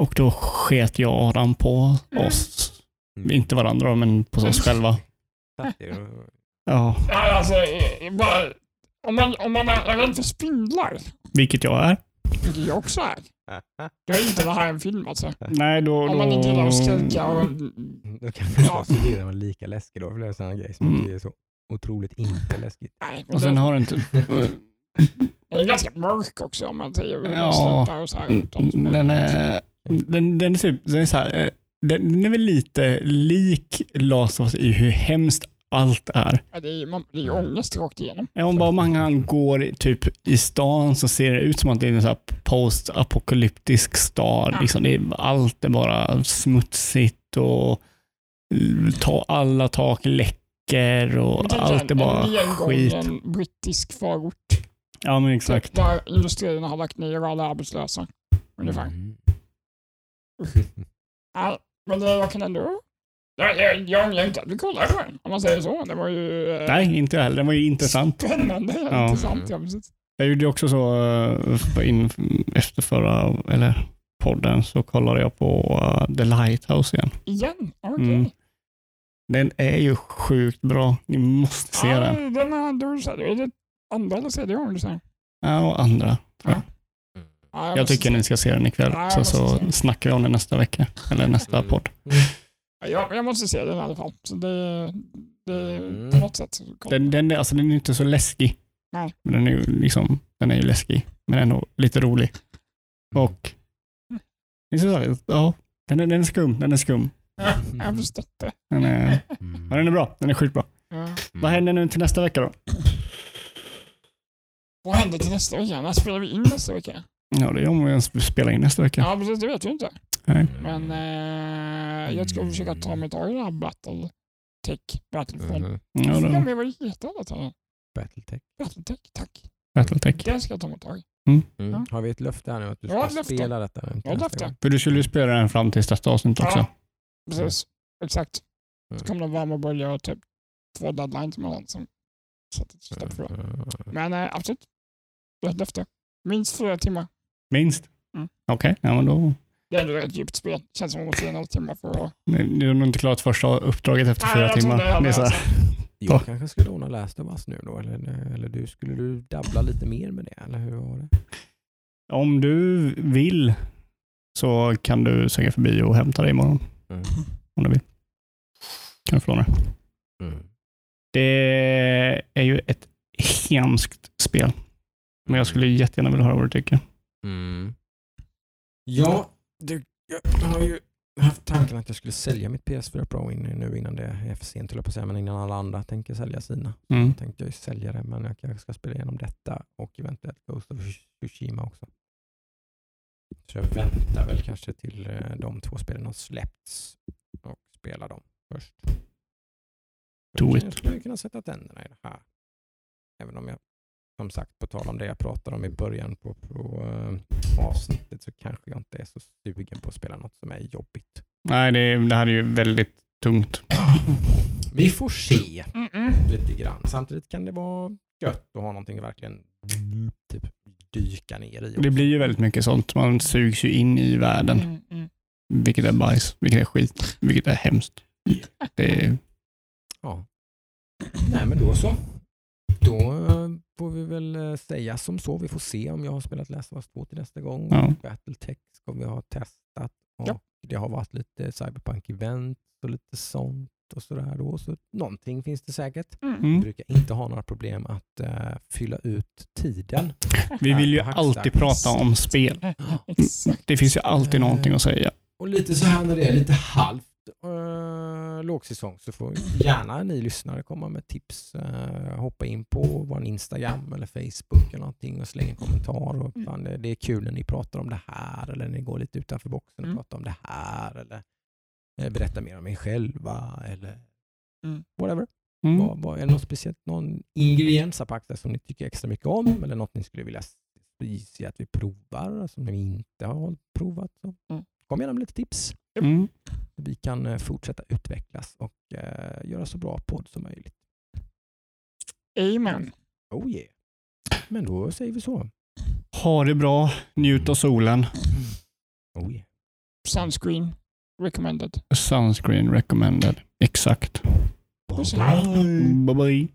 Och då sket jag och Adam på
Mm.
oss.
Mm.
Inte varandra men på oss själva.
Fattig och-
Ja,
Ja, alltså, bara, om, man, om man är rädd för spindlar,
vilket jag är.
vilket jag också är, då är inte det här en film alltså.
Nej, då...
Om man inte gillar att
då
skrika och...
Då kan det vara så blir den lika läskig då. För det är sådana grejer som
Mm.
inte är så otroligt inte läskigt.
Nej,
och sen
det,
har det inte...
den är ganska mörk också om man säger
Ja.
och så här. utan så-
Den är... Den, den är, typ, den är så här, eh, den, den är väl lite lik Last of Us i hur hemskt allt är.
Ja, det är ju man- det är ångest rakt igenom.
Ja, Om bara man går typ i stan så ser det ut som att det är en så post-apokalyptisk stad.
Ja.
Liksom det är, allt är bara smutsigt och ta, alla tak läcker och
Jag tänker
allt är
en-
bara
en
skit.
nedgången brittisk förort.
Ja, men exakt.
Där industrierna har lagt ner alla arbetslösa. Ungefär.
Mm.
Ja, men det, jag kan ändå... Jag, jag, jag ångrar inte att vi kollade på den, om man säger så. Det var ju eh,
Nej, inte jag heller. Den var ju intressant.
spännande.
Ja.
Intressant, ja precis.
Jag gjorde också så eh, in, efter förra, eller podden, så kollade jag på eh, The Lighthouse igen.
Igen? Okej.
Mm. Den är ju sjukt bra. Ni måste se
ja,
den.
Den har du sagt. Är det andra eller tredje gången du säger?
Ja, och andra.
Ja,
Jag
måste
tycker
se.
ni ska se den ikväll,
Ja, jag
så, så
se
snackar vi om den nästa vecka, eller nästa
Mm.
podd.
Ja, jag, jag måste se den i alla fall. Så det, det
Mm.
på något sätt.
Den, den, är- alltså, den är inte så läskig.
Nej.
Men den är ju liksom, den är ju läskig, men ändå lite rolig. Och, är så här, ja, den är, den är skum, den är skum.
Ja, jag har förstått det.
Den är,
Mm.
ja, den är bra, den är sjukt bra.
Ja.
Vad händer nu till nästa vecka då?
Vad händer till nästa vecka? När spelar vi in nästa vecka?
Ja, det är om vi ens spelar in nästa vecka.
Ja, precis. Det vet vi inte.
Nej.
Men eh, jag ska försöka ta mig tag i det här Battle Tech, Battlefront.
Mhm.
Ja,
Jag
då,
med vad det heter.
Battletech.
Battletech, tack.
Battletech.
Det ska jag ta mig tag i.
Mm.
Ja.
Har vi ett löfte här nu att du ska spela detta?
Ja, ett löfte.
För du skulle ju spela den fram till nästa avsnitt också.
Ja, precis. Exakt.
Mm.
Så kommer de varma bölja och typ två deadlines emellan som sätter stopp för det.
Mm.
Men eh, absolut. Det är ett löfte. Minst fyra timmar.
Minst?
Mm.
Okej, ja, men då...
Det är ändå ett djupt spel. Känns som att man måste en halvtimme för att...
Du har nog inte klarat första uppdraget efter
Nej,
fyra
jag
timmar.
det
Det är så här.
alltså.
Jag
Ja.
kanske skulle ordna Last of Us nu då, eller, eller du, skulle du dabbla lite mer med det? Eller hur var det?
Om du vill så kan du svänga förbi och hämta dig imorgon.
Mm.
Om du vill. Kan du få låna det.
Mm.
Det är ju ett hemskt spel. Men jag skulle jättegärna vilja höra vad du tycker.
Mm. Ja, du, jag har ju haft tanken att jag skulle sälja mitt PS4 Pro in, nu innan det är för sent, jag på att säga, men innan alla andra tänker sälja sina.
Mm.
Jag tänkte jag ju sälja det, men jag kanske ska spela igenom detta och eventuellt Ghost of Tsushima också. Så jag väntar väl kanske till eh, de två spelen har släppts och spelar dem först.
Do
Jag
it.
skulle kunna sätta tänderna i det här. Även om jag som sagt, på tal om det jag pratade om i början på, på eh, avsnittet så kanske jag inte är så sugen på att spela något som är jobbigt.
Nej, det, det här är ju väldigt tungt.
Vi får se
Mm-mm.
lite grann. Samtidigt kan det vara gött att ha någonting verkligen typ, dyka ner i.
Det blir ju väldigt mycket sånt. Man sugs ju in i världen,
Mm, mm.
vilket är bajs, vilket är skit, vilket är hemskt. Det är,
Ja. Nej, men då så. Då eh, får vi väl eh, säga som så. Vi får se om jag har spelat Last of Us 2 till nästa gång.
Ja.
Battletech ska vi ha testat. Och
Ja.
Det har varit lite Cyberpunk-event och lite sånt och sådär. Då. Så någonting finns det säkert.
Mm.
Vi
mm.
brukar inte ha några problem att eh, fylla ut tiden.
Vi vill ju alltid prata om spel. Det finns ju alltid någonting att säga.
Och lite så här när det är lite halvt uh, lågsäsong så får gärna ni lyssnare komma med tips. eh, hoppa in på vår Instagram eller Facebook eller någonting och slänga en kommentar. Och,
Mm.
fan, det, det är kul när ni pratar om det här eller när ni går lite utanför boxen och
Mm.
pratar om det här eller berätta mer om er själva eller
Mm.
whatever.
Mm.
Vad, vad, är det något speciellt, någon ingrediens som ni tycker extra mycket om eller något ni skulle vilja se att vi provar som ni inte har provat? Så.
Mm.
Kom gärna med lite tips
Mm.
vi kan eh, fortsätta utvecklas och eh, göra så bra podd som möjligt.
Amen.
Oh yeah. Men då säger vi så.
Ha det bra, njut av solen.
Oh yeah.
Sunscreen Recommended.
Sunscreen recommended. Exakt.
Bye bye.
bye, -bye.